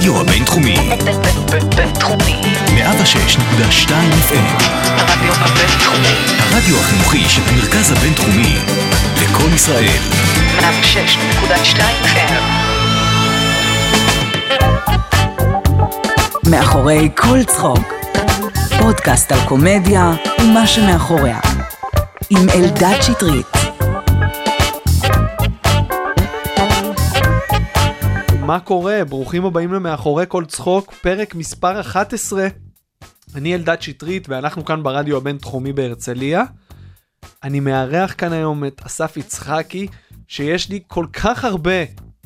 הרדיו הבינתחומי. בינתחומי. 106.2 FM. הרדיו הבינתחומי. הרדיו החינוכי של המרכז הבינתחומי. לקום ישראל. 106.2 FM. מאחורי כל צחוק. פודקאסט על קומדיה ומה שמאחוריה. עם אלדד שטרית. מה קורה? ברוכים הבאים למאחורי כל צחוק, פרק מספר 11. אני אלדד שטרית ואנחנו כאן ברדיו הבינתחומי בהרצליה. אני מארח כאן היום את אסף יצחקי, שיש לי כל כך הרבה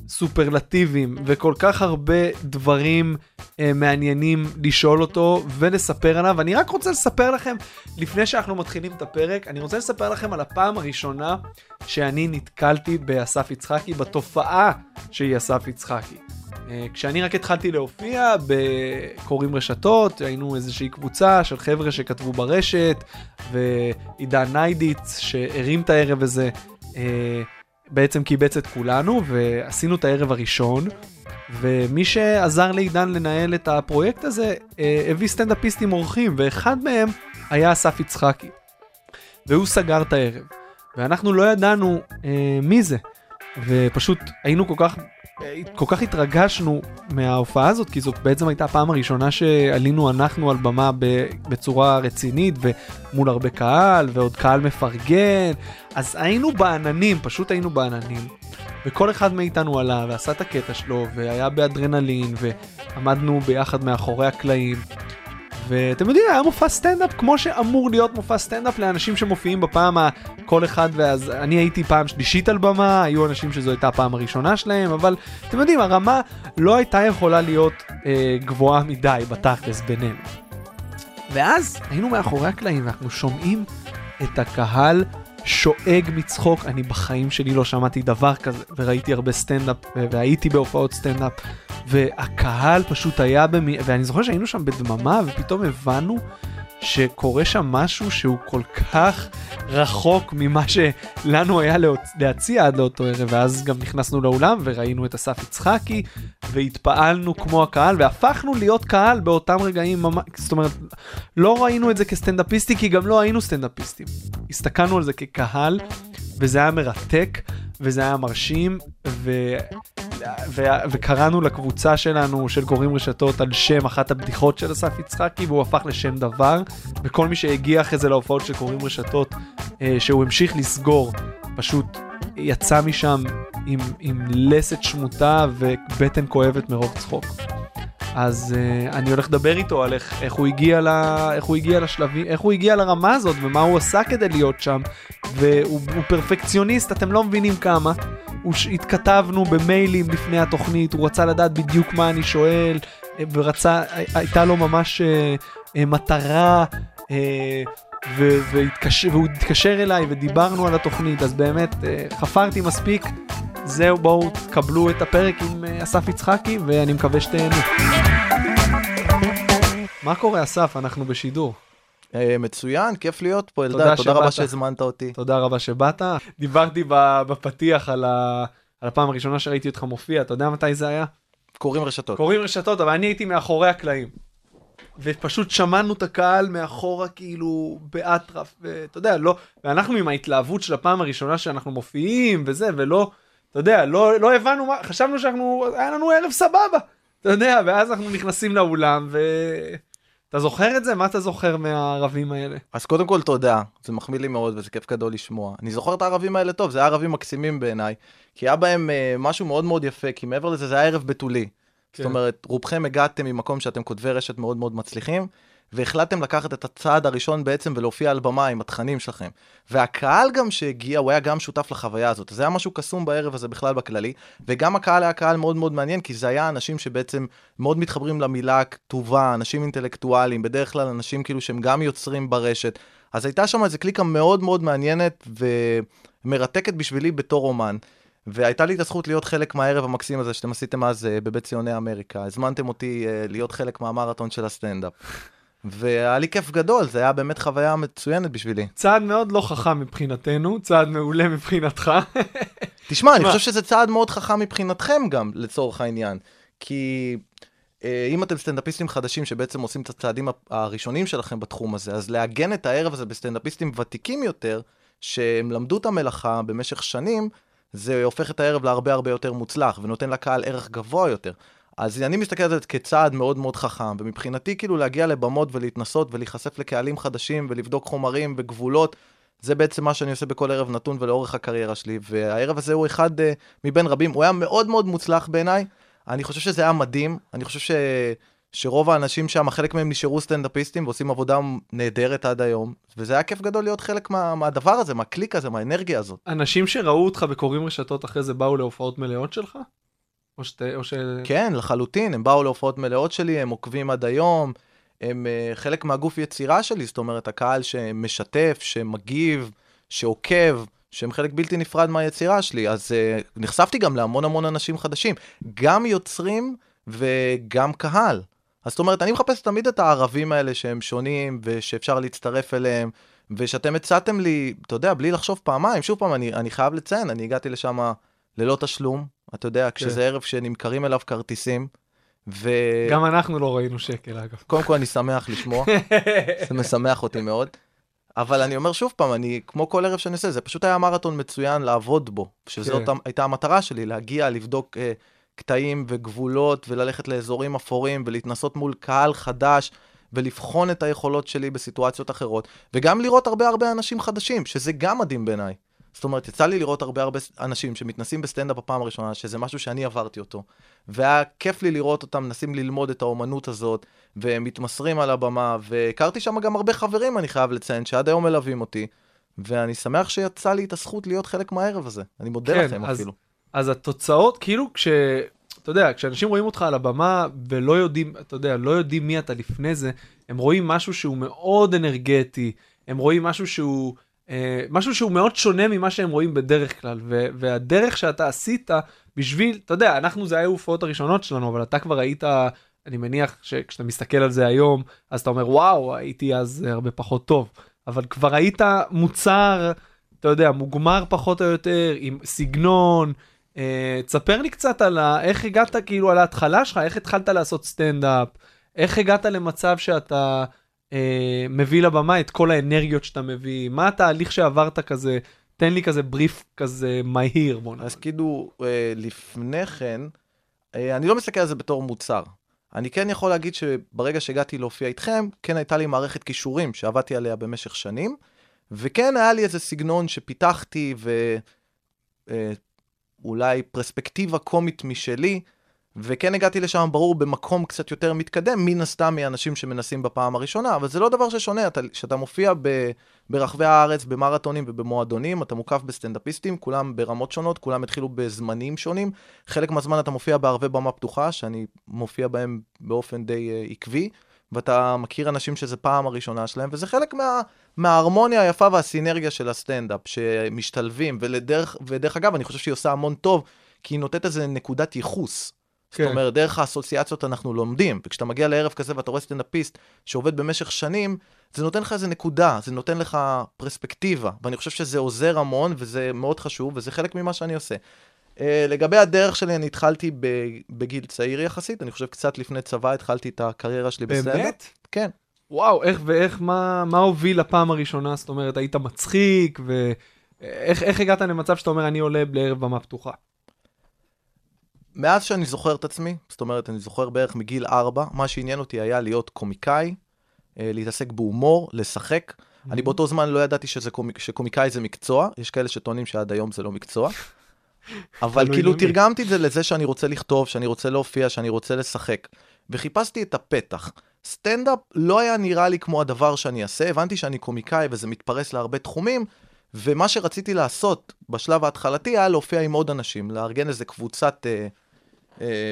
סופרלטיבים וכל כך הרבה דברים אה, מעניינים לשאול אותו ולספר עליו. אני רק רוצה לספר לכם, לפני שאנחנו מתחילים את הפרק, אני רוצה לספר לכם על הפעם הראשונה שאני נתקלתי באסף יצחקי, בתופעה שהיא אסף יצחקי. אה, כשאני רק התחלתי להופיע בקוראים רשתות, היינו איזושהי קבוצה של חבר'ה שכתבו ברשת, ועידן ניידיץ שהרים את הערב הזה, אה, בעצם קיבץ את כולנו, ועשינו את הערב הראשון, ומי שעזר לעידן לנהל את הפרויקט הזה, אה, הביא סטנדאפיסטים אורחים, ואחד מהם היה אסף יצחקי. והוא סגר את הערב, ואנחנו לא ידענו אה, מי זה, ופשוט היינו כל כך כל כך התרגשנו מההופעה הזאת, כי זאת בעצם הייתה הפעם הראשונה שעלינו אנחנו על במה בצורה רצינית ומול הרבה קהל ועוד קהל מפרגן, אז היינו בעננים, פשוט היינו בעננים. וכל אחד מאיתנו עלה ועשה את הקטע שלו והיה באדרנלין ועמדנו ביחד מאחורי הקלעים. ואתם יודעים, היה מופע סטנדאפ כמו שאמור להיות מופע סטנדאפ לאנשים שמופיעים בפעם ה... כל אחד, ואז אני הייתי פעם שלישית על במה, היו אנשים שזו הייתה הפעם הראשונה שלהם, אבל אתם יודעים, הרמה לא הייתה יכולה להיות אה, גבוהה מדי בתכלס בינינו. ואז היינו מאחורי הקלעים ואנחנו שומעים את הקהל שואג מצחוק, אני בחיים שלי לא שמעתי דבר כזה, וראיתי הרבה סטנדאפ, והייתי בהופעות סטנדאפ, והקהל פשוט היה במי... ואני זוכר שהיינו שם בדממה, ופתאום הבנו שקורה שם משהו שהוא כל כך רחוק ממה שלנו היה להציע עד לאותו ערב, ואז גם נכנסנו לאולם וראינו את אסף יצחקי, והתפעלנו כמו הקהל, והפכנו להיות קהל באותם רגעים, זאת אומרת, לא ראינו את זה כסטנדאפיסטי, כי גם לא היינו סטנדאפיסטים. הסתכלנו על זה כקהל, וזה היה מרתק, וזה היה מרשים, ו... ו... וקראנו לקבוצה שלנו של קוראים רשתות על שם אחת הבדיחות של אסף יצחקי והוא הפך לשם דבר וכל מי שהגיע אחרי זה להופעות של קוראים רשתות אה, שהוא המשיך לסגור פשוט יצא משם עם, עם לסת שמוטה ובטן כואבת מרוב צחוק. אז uh, אני הולך לדבר איתו על איך, איך, הוא הגיע ל, איך הוא הגיע לשלבים, איך הוא הגיע לרמה הזאת ומה הוא עשה כדי להיות שם. והוא פרפקציוניסט, אתם לא מבינים כמה. הוא התכתבנו במיילים לפני התוכנית, הוא רצה לדעת בדיוק מה אני שואל, אה, ורצה, הייתה לו ממש uh, uh, מטרה. Uh, והתקשר, והוא התקשר אליי ודיברנו על התוכנית, אז באמת חפרתי מספיק. זהו, בואו תקבלו את הפרק עם אסף יצחקי, ואני מקווה שתהנו. מה קורה, אסף? אנחנו בשידור. מצוין, כיף להיות פה, אלדד, תודה רבה שהזמנת אותי. תודה רבה שבאת. דיברתי בפתיח על, ה... על הפעם הראשונה שראיתי אותך מופיע, אתה יודע מתי זה היה? קוראים רשתות. קוראים רשתות, אבל אני הייתי מאחורי הקלעים. ופשוט שמענו את הקהל מאחורה כאילו באטרף, ואתה יודע, לא, ואנחנו עם ההתלהבות של הפעם הראשונה שאנחנו מופיעים וזה, ולא, אתה יודע, לא, לא הבנו מה, חשבנו שאנחנו, היה לנו ערב סבבה, אתה יודע, ואז אנחנו נכנסים לאולם ו... אתה זוכר את זה? מה אתה זוכר מהערבים האלה? אז קודם כל תודה, זה מחמיא לי מאוד וזה כיף גדול לשמוע. אני זוכר את הערבים האלה טוב, זה היה ערבים מקסימים בעיניי, כי היה בהם uh, משהו מאוד מאוד יפה, כי מעבר לזה זה היה ערב בתולי. כן. זאת אומרת, רובכם הגעתם ממקום שאתם כותבי רשת מאוד מאוד מצליחים, והחלטתם לקחת את הצעד הראשון בעצם ולהופיע על במה עם התכנים שלכם. והקהל גם שהגיע, הוא היה גם שותף לחוויה הזאת. זה היה משהו קסום בערב הזה בכלל בכללי, וגם הקהל היה קהל מאוד מאוד מעניין, כי זה היה אנשים שבעצם מאוד מתחברים למילה הכתובה, אנשים אינטלקטואלים, בדרך כלל אנשים כאילו שהם גם יוצרים ברשת. אז הייתה שם איזו קליקה מאוד מאוד מעניינת ומרתקת בשבילי בתור אומן. והייתה לי את הזכות להיות חלק מהערב המקסים הזה שאתם עשיתם אז uh, בבית ציוני אמריקה. הזמנתם אותי uh, להיות חלק מהמרתון של הסטנדאפ. והיה לי כיף גדול, זה היה באמת חוויה מצוינת בשבילי. צעד מאוד לא חכם מבחינתנו, צעד מעולה מבחינתך. תשמע, אני חושב שזה צעד מאוד חכם מבחינתכם גם, לצורך העניין. כי אה, אם אתם סטנדאפיסטים חדשים שבעצם עושים את הצעדים הראשונים שלכם בתחום הזה, אז לעגן את הערב הזה בסטנדאפיסטים ותיקים יותר, שהם למדו את המלאכה במשך שנים, זה הופך את הערב להרבה הרבה יותר מוצלח, ונותן לקהל ערך גבוה יותר. אז אני מסתכל על זה כצעד מאוד מאוד חכם, ומבחינתי כאילו להגיע לבמות ולהתנסות ולהיחשף לקהלים חדשים ולבדוק חומרים וגבולות, זה בעצם מה שאני עושה בכל ערב נתון ולאורך הקריירה שלי, והערב הזה הוא אחד uh, מבין רבים, הוא היה מאוד מאוד מוצלח בעיניי, אני חושב שזה היה מדהים, אני חושב ש... שרוב האנשים שם, חלק מהם נשארו סטנדאפיסטים ועושים עבודה נהדרת עד היום, וזה היה כיף גדול להיות חלק מה, מהדבר הזה, מהקליק הזה, מהאנרגיה הזאת. אנשים שראו אותך וקוראים רשתות אחרי זה באו להופעות מלאות שלך? או, שת, או ש... כן, לחלוטין, הם באו להופעות מלאות שלי, הם עוקבים עד היום, הם uh, חלק מהגוף יצירה שלי, זאת אומרת, הקהל שמשתף, שמגיב, שעוקב, שהם חלק בלתי נפרד מהיצירה שלי, אז uh, נחשפתי גם להמון המון אנשים חדשים, גם יוצרים וגם קהל. אז זאת אומרת, אני מחפש תמיד את הערבים האלה שהם שונים ושאפשר להצטרף אליהם, ושאתם הצעתם לי, אתה יודע, בלי לחשוב פעמיים, שוב פעם, אני, אני חייב לציין, אני הגעתי לשם ללא תשלום, אתה יודע, כן. כשזה ערב שנמכרים אליו כרטיסים, ו... גם אנחנו לא ראינו שקל, אגב. קודם כל, אני שמח לשמוע, זה משמח אותי מאוד. אבל אני אומר שוב פעם, אני, כמו כל ערב שאני עושה, זה פשוט היה מרתון מצוין לעבוד בו, שזאת כן. הייתה המטרה שלי, להגיע, לבדוק אה, קטעים וגבולות, וללכת לאזורים אפורים, ולהתנסות מול קהל חדש, ולבחון את היכולות שלי בסיטואציות אחרות, וגם לראות הרבה הרבה אנשים חדשים, שזה גם מדהים בעיניי. זאת אומרת, יצא לי לראות הרבה הרבה אנשים שמתנסים בסטנדאפ בפעם הראשונה, שזה משהו שאני עברתי אותו. והיה כיף לי לראות אותם מנסים ללמוד את האומנות הזאת, ומתמסרים על הבמה, והכרתי שם גם הרבה חברים, אני חייב לציין, שעד היום מלווים אותי, ואני שמח שיצא לי את הזכות להיות חלק מהערב הזה. אני מודה כן, לכם אז, אפילו. אז התוצאות, כאילו כש... אתה יודע, כשאנשים רואים אותך על הבמה ולא יודעים, אתה יודע, לא יודעים מי אתה לפני זה, הם רואים משהו שהוא מאוד אנרגטי, הם רואים משהו שהוא... אה, משהו שהוא מאוד שונה ממה שהם רואים בדרך כלל, ו- והדרך שאתה עשית בשביל, אתה יודע, אנחנו זה היו ההופעות הראשונות שלנו, אבל אתה כבר היית, אני מניח שכשאתה מסתכל על זה היום, אז אתה אומר, וואו, הייתי אז הרבה פחות טוב, אבל כבר היית מוצר, אתה יודע, מוגמר פחות או יותר, עם סגנון. אה, תספר לי קצת על ה- איך הגעת כאילו על ההתחלה שלך, איך התחלת לעשות סטנדאפ, איך הגעת למצב שאתה... אה, מביא לבמה את כל האנרגיות שאתה מביא, מה התהליך שעברת כזה, תן לי כזה בריף כזה מהיר, בוא נגיד. אז כאילו, אה, לפני כן, אה, אני לא מסתכל על זה בתור מוצר. אני כן יכול להגיד שברגע שהגעתי להופיע איתכם, כן הייתה לי מערכת כישורים שעבדתי עליה במשך שנים, וכן היה לי איזה סגנון שפיתחתי ואולי פרספקטיבה קומית משלי, וכן הגעתי לשם, ברור, במקום קצת יותר מתקדם, מן הסתם מאנשים שמנסים בפעם הראשונה, אבל זה לא דבר ששונה, כשאתה מופיע ב, ברחבי הארץ, במרתונים ובמועדונים, אתה מוקף בסטנדאפיסטים, כולם ברמות שונות, כולם התחילו בזמנים שונים. חלק מהזמן אתה מופיע בערבי במה פתוחה, שאני מופיע בהם באופן די uh, עקבי, ואתה מכיר אנשים שזה פעם הראשונה שלהם, וזה חלק מה, מההרמוניה היפה והסינרגיה של הסטנדאפ, שמשתלבים, ולדרך, ודרך אגב, אני חושב שהיא עושה המון טוב, כי היא נותנת איזה נקודת ייחוס. כן. זאת אומרת, דרך האסוציאציות אנחנו לומדים, וכשאתה מגיע לערב כזה ואתה רואה סטנדאפיסט שעובד במשך שנים, זה נותן לך איזה נקודה, זה נותן לך פרספקטיבה, ואני חושב שזה עוזר המון, וזה מאוד חשוב, וזה חלק ממה שאני עושה. Uh, לגבי הדרך שלי, אני התחלתי בגיל צעיר יחסית, אני חושב קצת לפני צבא התחלתי את הקריירה שלי בסטנדאפ. באמת? כן. וואו, איך ואיך, מה, מה הוביל לפעם הראשונה? זאת אומרת, היית מצחיק, ואיך הגעת למצב שאתה אומר, אני עולה לערב במה פתוחה? מאז שאני זוכר את עצמי, זאת אומרת, אני זוכר בערך מגיל ארבע, מה שעניין אותי היה להיות קומיקאי, אה, להתעסק בהומור, לשחק. Mm-hmm. אני באותו זמן לא ידעתי שזה קומיק, שקומיקאי זה מקצוע, יש כאלה שטוענים שעד היום זה לא מקצוע. אבל כאילו תרגמתי את זה לזה שאני רוצה לכתוב, שאני רוצה להופיע, שאני רוצה לשחק. וחיפשתי את הפתח. סטנדאפ לא היה נראה לי כמו הדבר שאני אעשה, הבנתי שאני קומיקאי וזה מתפרס להרבה תחומים, ומה שרציתי לעשות בשלב ההתחלתי היה להופיע עם עוד אנשים, לארגן איזה קבוצת... אה,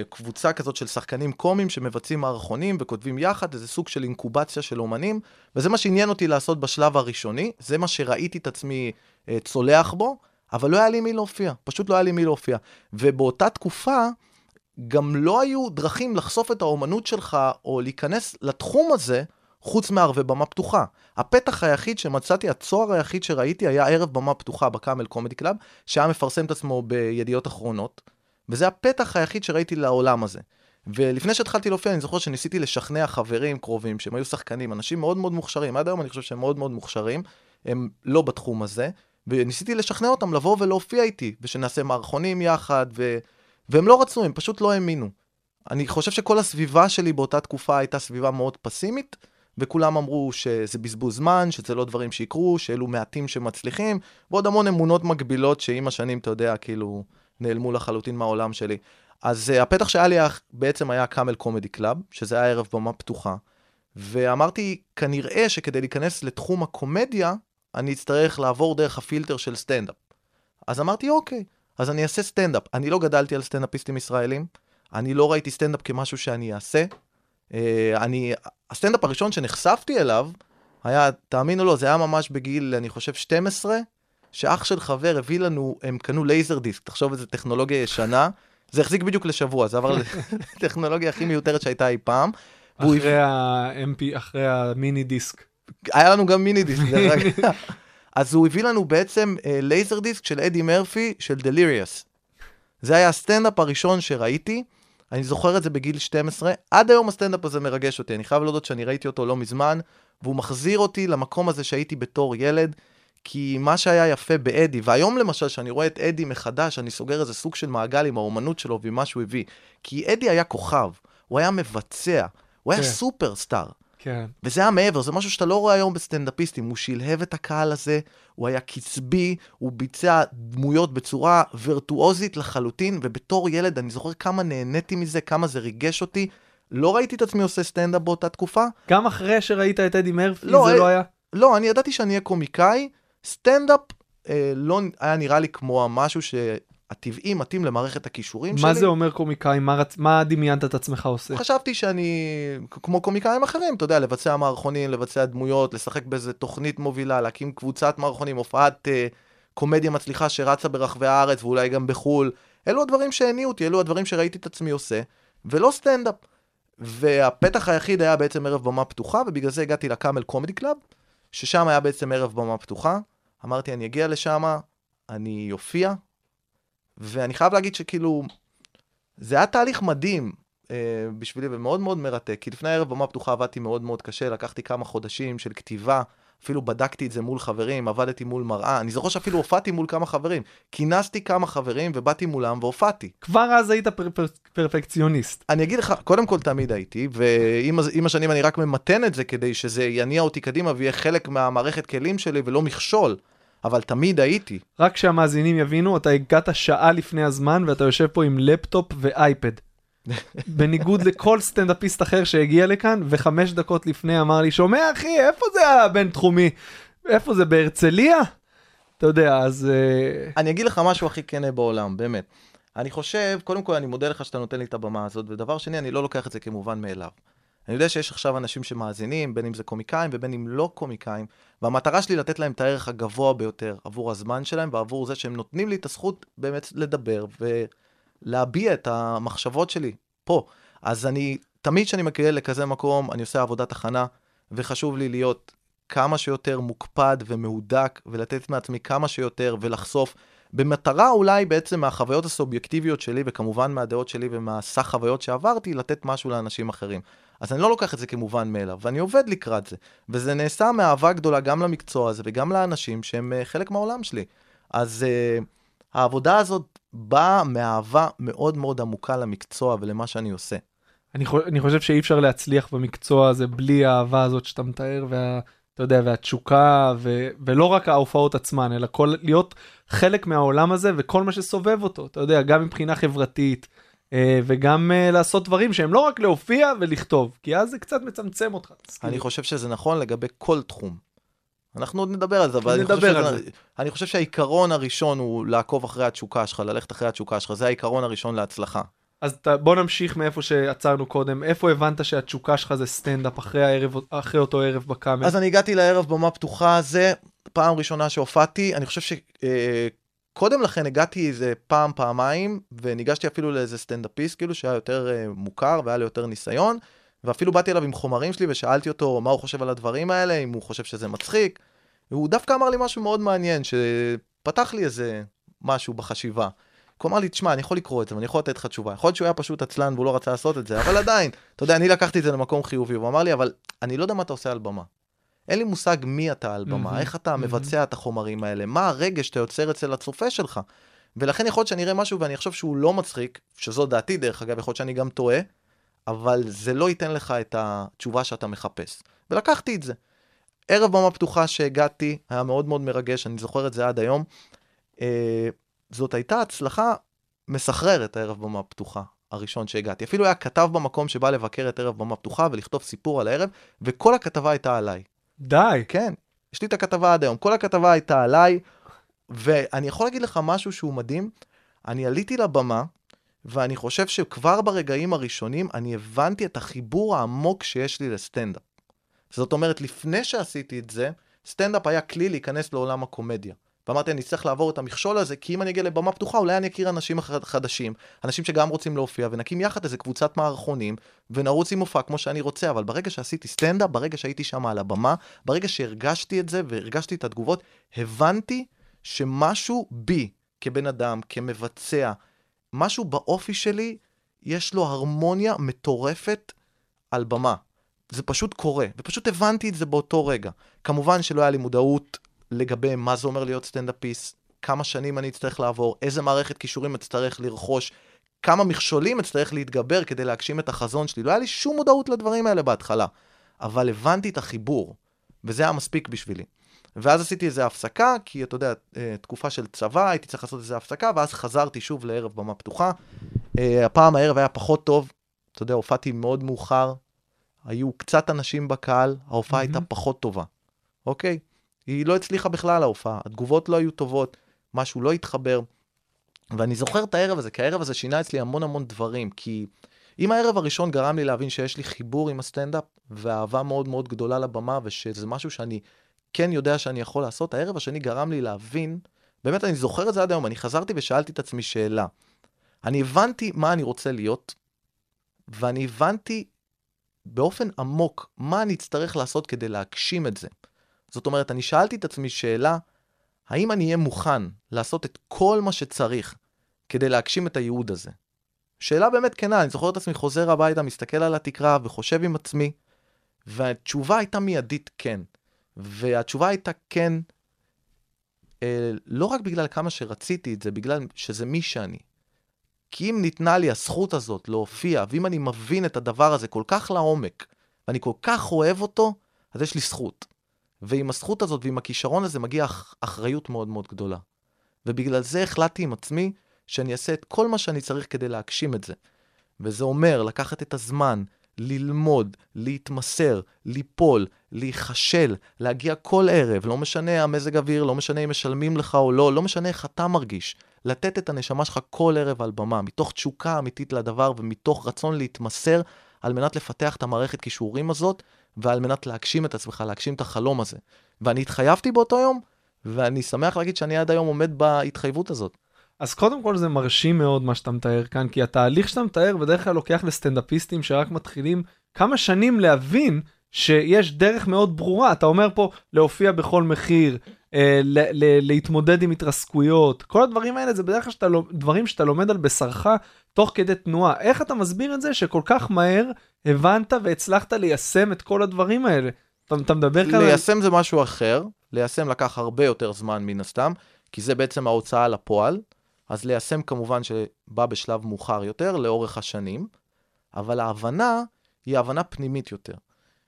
קבוצה כזאת של שחקנים קומיים שמבצעים מערכונים וכותבים יחד, איזה סוג של אינקובציה של אומנים, וזה מה שעניין אותי לעשות בשלב הראשוני, זה מה שראיתי את עצמי אה, צולח בו, אבל לא היה לי מי להופיע, פשוט לא היה לי מי להופיע. ובאותה תקופה, גם לא היו דרכים לחשוף את האומנות שלך או להיכנס לתחום הזה, חוץ מערבי במה פתוחה. הפתח היחיד שמצאתי, הצוהר היחיד שראיתי, היה ערב במה פתוחה בקאמל קומדי קלאב, שהיה מפרסם את עצמו בידיעות אחרונות. וזה הפתח היחיד שראיתי לעולם הזה. ולפני שהתחלתי להופיע, אני זוכר שניסיתי לשכנע חברים קרובים, שהם היו שחקנים, אנשים מאוד מאוד מוכשרים, עד היום אני חושב שהם מאוד מאוד מוכשרים, הם לא בתחום הזה, וניסיתי לשכנע אותם לבוא ולהופיע איתי, ושנעשה מערכונים יחד, ו... והם לא רצו, הם פשוט לא האמינו. אני חושב שכל הסביבה שלי באותה תקופה הייתה סביבה מאוד פסימית, וכולם אמרו שזה בזבוז זמן, שזה לא דברים שיקרו, שאלו מעטים שמצליחים, ועוד המון אמונות מגבילות שעם השנים, אתה יודע, כאילו, נעלמו לחלוטין מהעולם שלי. אז uh, הפתח שהיה לי בעצם היה קאמל קומדי קלאב, שזה היה ערב במה פתוחה, ואמרתי, כנראה שכדי להיכנס לתחום הקומדיה, אני אצטרך לעבור דרך הפילטר של סטנדאפ. אז אמרתי, אוקיי, אז אני אעשה סטנדאפ. אני לא גדלתי על סטנדאפיסטים ישראלים, אני לא ראיתי סטנדאפ כמשהו שאני אעשה. Uh, אני, הסטנדאפ הראשון שנחשפתי אליו, היה, תאמינו לו, זה היה ממש בגיל, אני חושב, 12, שאח של חבר הביא לנו, הם קנו לייזר דיסק, תחשוב איזה טכנולוגיה ישנה, זה החזיק בדיוק לשבוע, זה עבר לטכנולוגיה הכי מיותרת שהייתה אי פעם. אחרי ה-MP, אחרי המיני דיסק. היה לנו גם מיני דיסק, דרך אגב. אז הוא הביא לנו בעצם לייזר דיסק של אדי מרפי, של דליריוס. זה היה הסטנדאפ הראשון שראיתי, אני זוכר את זה בגיל 12, עד היום הסטנדאפ הזה מרגש אותי, אני חייב להודות שאני ראיתי אותו לא מזמן, והוא מחזיר אותי למקום הזה שהייתי בתור ילד, כי מה שהיה יפה באדי, והיום למשל, שאני רואה את אדי מחדש, אני סוגר איזה סוג של מעגל עם האומנות שלו ועם מה שהוא הביא. כי אדי היה כוכב, הוא היה מבצע, הוא היה כן. סופרסטאר. כן. וזה היה מעבר, זה משהו שאתה לא רואה היום בסטנדאפיסטים. הוא שלהב את הקהל הזה, הוא היה קצבי, הוא ביצע דמויות בצורה וירטואוזית לחלוטין, ובתור ילד אני זוכר כמה נהניתי מזה, כמה זה ריגש אותי. לא ראיתי את עצמי עושה סטנדאפ באותה תקופה. גם אחרי שראית את אדי מרפי, לא, זה אה, לא היה? לא, אני ידעתי שאני אהיה קומיקאי. סטנדאפ אה, לא היה נראה לי כמו משהו שהטבעי מתאים למערכת הכישורים שלי. מה זה אומר קומיקאי? מה רצ- מה דמיינת את עצמך עושה? חשבתי שאני, כמו קומיקאים אחרים, אתה יודע, לבצע מערכונים, לבצע דמויות, לשחק באיזה תוכנית מובילה, להקים קבוצת מערכונים, הופעת אה, קומדיה מצליחה שרצה ברחבי הארץ ואולי גם בחו"ל. אלו הדברים שהניעו אותי, אלו הדברים שראיתי את עצמי עושה, ולא סטנדאפ. והפתח היחיד היה בעצם ערב במה פתוחה, ובגלל זה הגעתי לקאמל קומדי קלאב, ששם היה בעצם ערב במה פתוחה. אמרתי, אני אגיע לשם, אני אופיע, ואני חייב להגיד שכאילו, זה היה תהליך מדהים אה, בשבילי ומאוד מאוד מרתק, כי לפני הערב במה פתוחה עבדתי מאוד מאוד קשה, לקחתי כמה חודשים של כתיבה, אפילו בדקתי את זה מול חברים, עבדתי מול מראה, אני זוכר שאפילו הופעתי מול כמה חברים, כינסתי כמה חברים ובאתי מולם והופעתי. כבר אז היית פר- פר- פרפקציוניסט. אני אגיד לך, קודם כל תמיד הייתי, ועם השנים אני רק ממתן את זה כדי שזה יניע אותי קדימה ויהיה חלק מהמערכת כלים שלי ולא מכשול, אבל תמיד הייתי. רק שהמאזינים יבינו, אתה הגעת שעה לפני הזמן ואתה יושב פה עם לפטופ ואייפד. בניגוד לכל סטנדאפיסט אחר שהגיע לכאן, וחמש דקות לפני אמר לי, שומע אחי, איפה זה הבינתחומי? איפה זה, בהרצליה? אתה יודע, אז... אה, אני אגיד לך משהו הכי כנה בעולם, באמת. אני חושב, קודם כל אני מודה לך שאתה נותן לי את הבמה הזאת, ודבר שני, אני לא לוקח את זה כמובן מאליו. אני יודע שיש עכשיו אנשים שמאזינים, בין אם זה קומיקאים ובין אם לא קומיקאים, והמטרה שלי לתת להם את הערך הגבוה ביותר עבור הזמן שלהם ועבור זה שהם נותנים לי את הזכות באמת לדבר ולהביע את המחשבות שלי פה. אז אני, תמיד כשאני מגיע לכזה מקום, אני עושה עבודת הכנה, וחשוב לי להיות כמה שיותר מוקפד ומהודק, ולתת מעצמי כמה שיותר ולחשוף, במטרה אולי בעצם מהחוויות הסובייקטיביות שלי, וכמובן מהדעות שלי ומהסך חוויות שעברתי, לתת משהו לאנשים אחרים. אז אני לא לוקח את זה כמובן מאליו, ואני עובד לקראת זה. וזה נעשה מאהבה גדולה גם למקצוע הזה וגם לאנשים שהם uh, חלק מהעולם שלי. אז uh, העבודה הזאת באה מאהבה מאוד מאוד עמוקה למקצוע ולמה שאני עושה. אני, חו- אני חושב שאי אפשר להצליח במקצוע הזה בלי האהבה הזאת שאתה מתאר, וה... אתה יודע, והתשוקה, ו... ולא רק ההופעות עצמן, אלא כל... להיות חלק מהעולם הזה וכל מה שסובב אותו, אתה יודע, גם מבחינה חברתית, אה, וגם אה, לעשות דברים שהם לא רק להופיע ולכתוב, כי אז זה קצת מצמצם אותך. אני. חושב שזה נכון לגבי כל תחום. אנחנו עוד נדבר על זה, אבל אני חושב, שזה, אני חושב שהעיקרון הראשון הוא לעקוב אחרי התשוקה שלך, ללכת אחרי התשוקה שלך, זה העיקרון הראשון להצלחה. אז אתה, בוא נמשיך מאיפה שעצרנו קודם, איפה הבנת שהתשוקה שלך זה סטנדאפ אחרי, הערב, אחרי אותו ערב בקאמל? אז אני הגעתי לערב במה פתוחה הזה, פעם ראשונה שהופעתי, אני חושב שקודם לכן הגעתי איזה פעם, פעמיים, וניגשתי אפילו לאיזה סטנדאפיסט, כאילו שהיה יותר אה, מוכר והיה לי יותר ניסיון, ואפילו באתי אליו עם חומרים שלי ושאלתי אותו מה הוא חושב על הדברים האלה, אם הוא חושב שזה מצחיק, והוא דווקא אמר לי משהו מאוד מעניין, שפתח לי איזה משהו בחשיבה. הוא אמר לי, תשמע, אני יכול לקרוא את זה, ואני יכול לתת לך תשובה. יכול להיות שהוא היה פשוט עצלן והוא לא רצה לעשות את זה, אבל עדיין, אתה יודע, אני לקחתי את זה למקום חיובי, והוא אמר לי, אבל אני לא יודע מה אתה עושה על במה. אין לי מושג מי אתה על במה, מהמם, איך אתה מהמם. מבצע את החומרים האלה, מה הרגש שאתה יוצר אצל הצופה שלך. ולכן יכול להיות שאני אראה משהו ואני אחשוב שהוא לא מצחיק, שזו דעתי דרך אגב, יכול להיות שאני גם טועה, אבל זה לא ייתן לך את התשובה שאתה מחפש. ולקחתי את זה. ערב במה פתוחה שהגעתי, היה מאוד מאוד מרגש, אני זוכר את זה עד היום. אה, זאת הייתה הצלחה מסחררת, הערב במה פתוחה הראשון שהגעתי. אפילו היה כתב במקום שבא לבקר את ערב במה פתוחה ולכתוב סיפור על הערב, וכל הכתבה הייתה עליי. די. כן, יש לי את הכתבה עד היום. כל הכתבה הייתה עליי, ואני יכול להגיד לך משהו שהוא מדהים. אני עליתי לבמה, ואני חושב שכבר ברגעים הראשונים אני הבנתי את החיבור העמוק שיש לי לסטנדאפ. זאת אומרת, לפני שעשיתי את זה, סטנדאפ היה כלי להיכנס לעולם הקומדיה. ואמרתי, אני צריך לעבור את המכשול הזה, כי אם אני אגיע לבמה פתוחה, אולי אני אכיר אנשים חדשים, אנשים שגם רוצים להופיע, ונקים יחד איזה קבוצת מערכונים, ונרוץ עם מופע כמו שאני רוצה, אבל ברגע שעשיתי סטנדאפ, ברגע שהייתי שם על הבמה, ברגע שהרגשתי את זה, והרגשתי את התגובות, הבנתי שמשהו בי, כבן אדם, כמבצע, משהו באופי שלי, יש לו הרמוניה מטורפת על במה. זה פשוט קורה, ופשוט הבנתי את זה באותו רגע. כמובן שלא היה לי מודעות לגבי מה זה אומר להיות סטנדאפיסט, כמה שנים אני אצטרך לעבור, איזה מערכת כישורים אצטרך לרכוש, כמה מכשולים אצטרך להתגבר כדי להגשים את החזון שלי. לא היה לי שום מודעות לדברים האלה בהתחלה, אבל הבנתי את החיבור, וזה היה מספיק בשבילי. ואז עשיתי איזו הפסקה, כי אתה יודע, אה, תקופה של צבא, הייתי צריך לעשות איזו הפסקה, ואז חזרתי שוב לערב במה פתוחה. אה, הפעם הערב היה פחות טוב, אתה יודע, הופעתי מאוד מאוחר, היו קצת אנשים בקהל, ההופעה הייתה מהמם. פחות טובה, אוקיי? היא לא הצליחה בכלל ההופעה, התגובות לא היו טובות, משהו לא התחבר. ואני זוכר את הערב הזה, כי הערב הזה שינה אצלי המון המון דברים, כי אם הערב הראשון גרם לי להבין שיש לי חיבור עם הסטנדאפ, ואהבה מאוד מאוד גדולה לבמה, ושזה משהו שאני כן יודע שאני יכול לעשות, הערב השני גרם לי להבין, באמת אני זוכר את זה עד היום, אני חזרתי ושאלתי את עצמי שאלה. אני הבנתי מה אני רוצה להיות, ואני הבנתי באופן עמוק מה אני אצטרך לעשות כדי להגשים את זה. זאת אומרת, אני שאלתי את עצמי שאלה, האם אני אהיה מוכן לעשות את כל מה שצריך כדי להגשים את הייעוד הזה? שאלה באמת כנה, אני זוכר את עצמי חוזר הביתה, מסתכל על התקרה וחושב עם עצמי, והתשובה הייתה מיידית כן. והתשובה הייתה כן, אה, לא רק בגלל כמה שרציתי את זה, בגלל שזה מי שאני. כי אם ניתנה לי הזכות הזאת להופיע, ואם אני מבין את הדבר הזה כל כך לעומק, ואני כל כך אוהב אותו, אז יש לי זכות. ועם הזכות הזאת ועם הכישרון הזה מגיעה אח- אחריות מאוד מאוד גדולה. ובגלל זה החלטתי עם עצמי שאני אעשה את כל מה שאני צריך כדי להגשים את זה. וזה אומר לקחת את הזמן, ללמוד, להתמסר, ליפול, להיכשל, להגיע כל ערב, לא משנה המזג אוויר, לא משנה אם משלמים לך או לא, לא משנה איך אתה מרגיש. לתת את הנשמה שלך כל ערב על במה, מתוך תשוקה אמיתית לדבר ומתוך רצון להתמסר על מנת לפתח את המערכת כישורים הזאת, ועל מנת להגשים את עצמך, להגשים את החלום הזה. ואני התחייבתי באותו יום, ואני שמח להגיד שאני עד היום עומד בהתחייבות הזאת. אז קודם כל זה מרשים מאוד מה שאתה מתאר כאן, כי התהליך שאתה מתאר בדרך כלל לוקח לסטנדאפיסטים שרק מתחילים כמה שנים להבין שיש דרך מאוד ברורה. אתה אומר פה להופיע בכל מחיר, להתמודד עם התרסקויות, כל הדברים האלה זה בדרך כלל שאתה, דברים שאתה לומד על בשרך תוך כדי תנועה. איך אתה מסביר את זה שכל כך מהר הבנת והצלחת ליישם את כל הדברים האלה? אתה, אתה מדבר כאן על... ליישם זה משהו אחר, ליישם לקח הרבה יותר זמן מן הסתם, כי זה בעצם ההוצאה לפועל, אז ליישם כמובן שבא בשלב מאוחר יותר, לאורך השנים, אבל ההבנה היא הבנה פנימית יותר.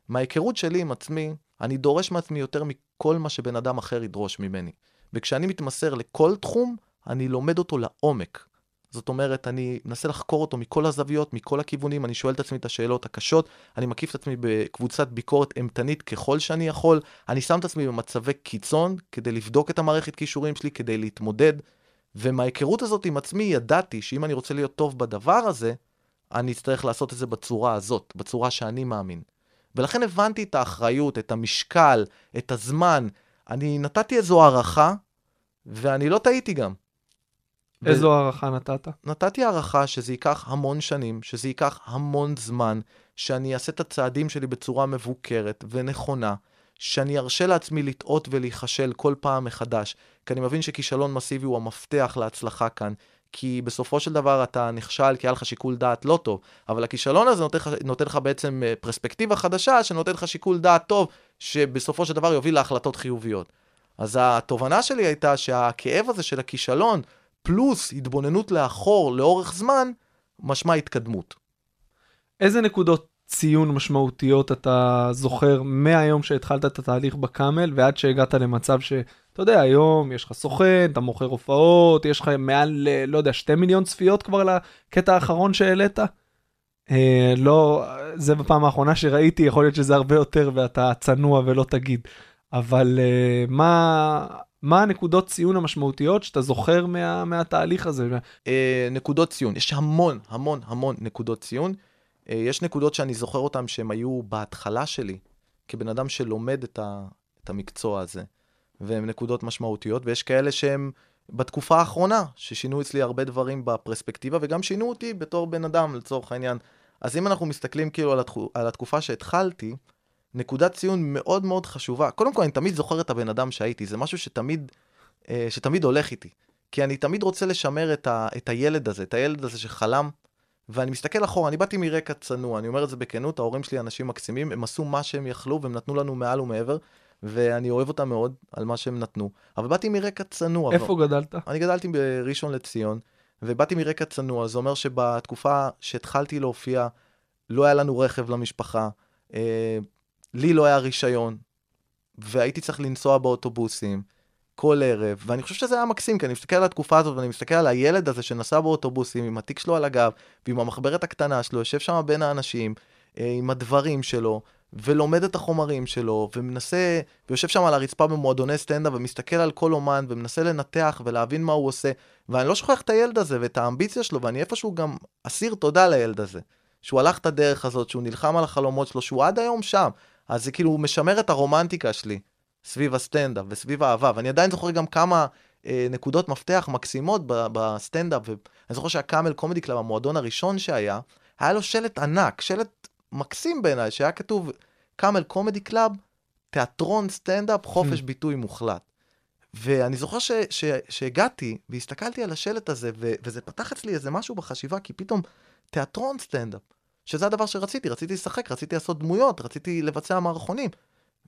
מההיכרות שלי עם עצמי, אני דורש מעצמי יותר מכל מה שבן אדם אחר ידרוש ממני. וכשאני מתמסר לכל תחום, אני לומד אותו לעומק. זאת אומרת, אני מנסה לחקור אותו מכל הזוויות, מכל הכיוונים, אני שואל את עצמי את השאלות הקשות, אני מקיף את עצמי בקבוצת ביקורת אימתנית ככל שאני יכול, אני שם את עצמי במצבי קיצון כדי לבדוק את המערכת כישורים שלי, כדי להתמודד, ומההיכרות הזאת עם עצמי ידעתי שאם אני רוצה להיות טוב בדבר הזה, אני אצטרך לעשות את זה בצורה הזאת, בצורה שאני מאמין. ולכן הבנתי את האחריות, את המשקל, את הזמן. אני נתתי איזו הערכה, ואני לא טעיתי גם. איזו הערכה נתת? נתתי הערכה שזה ייקח המון שנים, שזה ייקח המון זמן, שאני אעשה את הצעדים שלי בצורה מבוקרת ונכונה, שאני ארשה לעצמי לטעות ולהיכשל כל פעם מחדש, כי אני מבין שכישלון מסיבי הוא המפתח להצלחה כאן, כי בסופו של דבר אתה נכשל כי היה לך שיקול דעת לא טוב, אבל הכישלון הזה נותן נותן לך בעצם אה, פרספקטיבה חדשה שנותן לך שיקול דעת טוב, שבסופו של דבר יוביל להחלטות חיוביות. אז התובנה שלי הייתה שהכאב הזה של הכישלון, פלוס התבוננות לאחור לאורך זמן, משמע התקדמות. איזה נקודות ציון משמעותיות אתה זוכר מהיום שהתחלת את התהליך בקאמל ועד שהגעת למצב שאתה יודע, היום יש לך סוכן, אתה מוכר הופעות, יש לך מעל, אה, לא יודע, שתי מיליון צפיות כבר לקטע האחרון שהעלית? אה, לא, זה בפעם האחרונה שראיתי, יכול להיות שזה הרבה יותר ואתה צנוע ולא תגיד. אבל אה, מה, מה הנקודות ציון המשמעותיות שאתה זוכר מה, מהתהליך הזה? אה, נקודות ציון, יש המון, המון, המון נקודות ציון. אה, יש נקודות שאני זוכר אותן שהן היו בהתחלה שלי, כבן אדם שלומד את, ה, את המקצוע הזה, והן נקודות משמעותיות, ויש כאלה שהן בתקופה האחרונה, ששינו אצלי הרבה דברים בפרספקטיבה, וגם שינו אותי בתור בן אדם, לצורך העניין. אז אם אנחנו מסתכלים כאילו על, התקו, על התקופה שהתחלתי, נקודת ציון מאוד מאוד חשובה. קודם כל, אני תמיד זוכר את הבן אדם שהייתי, זה משהו שתמיד, אה, שתמיד הולך איתי. כי אני תמיד רוצה לשמר את, ה, את הילד הזה, את הילד הזה שחלם, ואני מסתכל אחורה, אני באתי מרקע צנוע, אני אומר את זה בכנות, ההורים שלי אנשים מקסימים, הם עשו מה שהם יכלו והם נתנו לנו מעל ומעבר, ואני אוהב אותם מאוד על מה שהם נתנו. אבל באתי מרקע צנוע. איפה אבל... גדלת? אני גדלתי בראשון לציון, ובאתי מרקע צנוע, זה אומר שבתקופה שהתחלתי להופיע, לא היה לנו רכב למשפחה, אה, לי לא היה רישיון, והייתי צריך לנסוע באוטובוסים כל ערב, ואני חושב שזה היה מקסים, כי אני מסתכל על התקופה הזאת, ואני מסתכל על הילד הזה שנסע באוטובוסים עם התיק שלו על הגב, ועם המחברת הקטנה שלו, יושב שם בין האנשים, אה, עם הדברים שלו, ולומד את החומרים שלו, ומנסה, ויושב שם על הרצפה במועדוני סטנדאפ, ומסתכל על כל אומן, ומנסה לנתח ולהבין מה הוא עושה, ואני לא שוכח את הילד הזה ואת האמביציה שלו, ואני איפשהו גם אסיר תודה לילד הזה. שהוא הלך את הדרך הזאת, שהוא נלחם על החלומות שלו, שהוא עד היום שם. אז זה כאילו משמר את הרומנטיקה שלי סביב הסטנדאפ וסביב האהבה, ואני עדיין זוכר גם כמה אה, נקודות מפתח מקסימות בסטנדאפ, ואני זוכר שהקאמל קומדי קלאב, המועדון הראשון שהיה, היה לו שלט ענק, שלט מקסים בעיניי, שהיה כתוב קאמל קומדי קלאב, תיאטרון סטנדאפ, חופש Hmm. ביטוי מוחלט. ואני זוכר ש, ש, שהגעתי והסתכלתי על השלט הזה, ו, וזה פתח אצלי איזה משהו בחשיבה, כי פתאום תיאטרון סטנדאפ, שזה הדבר שרציתי, רציתי לשחק, רציתי לעשות דמויות, רציתי לבצע מערכונים.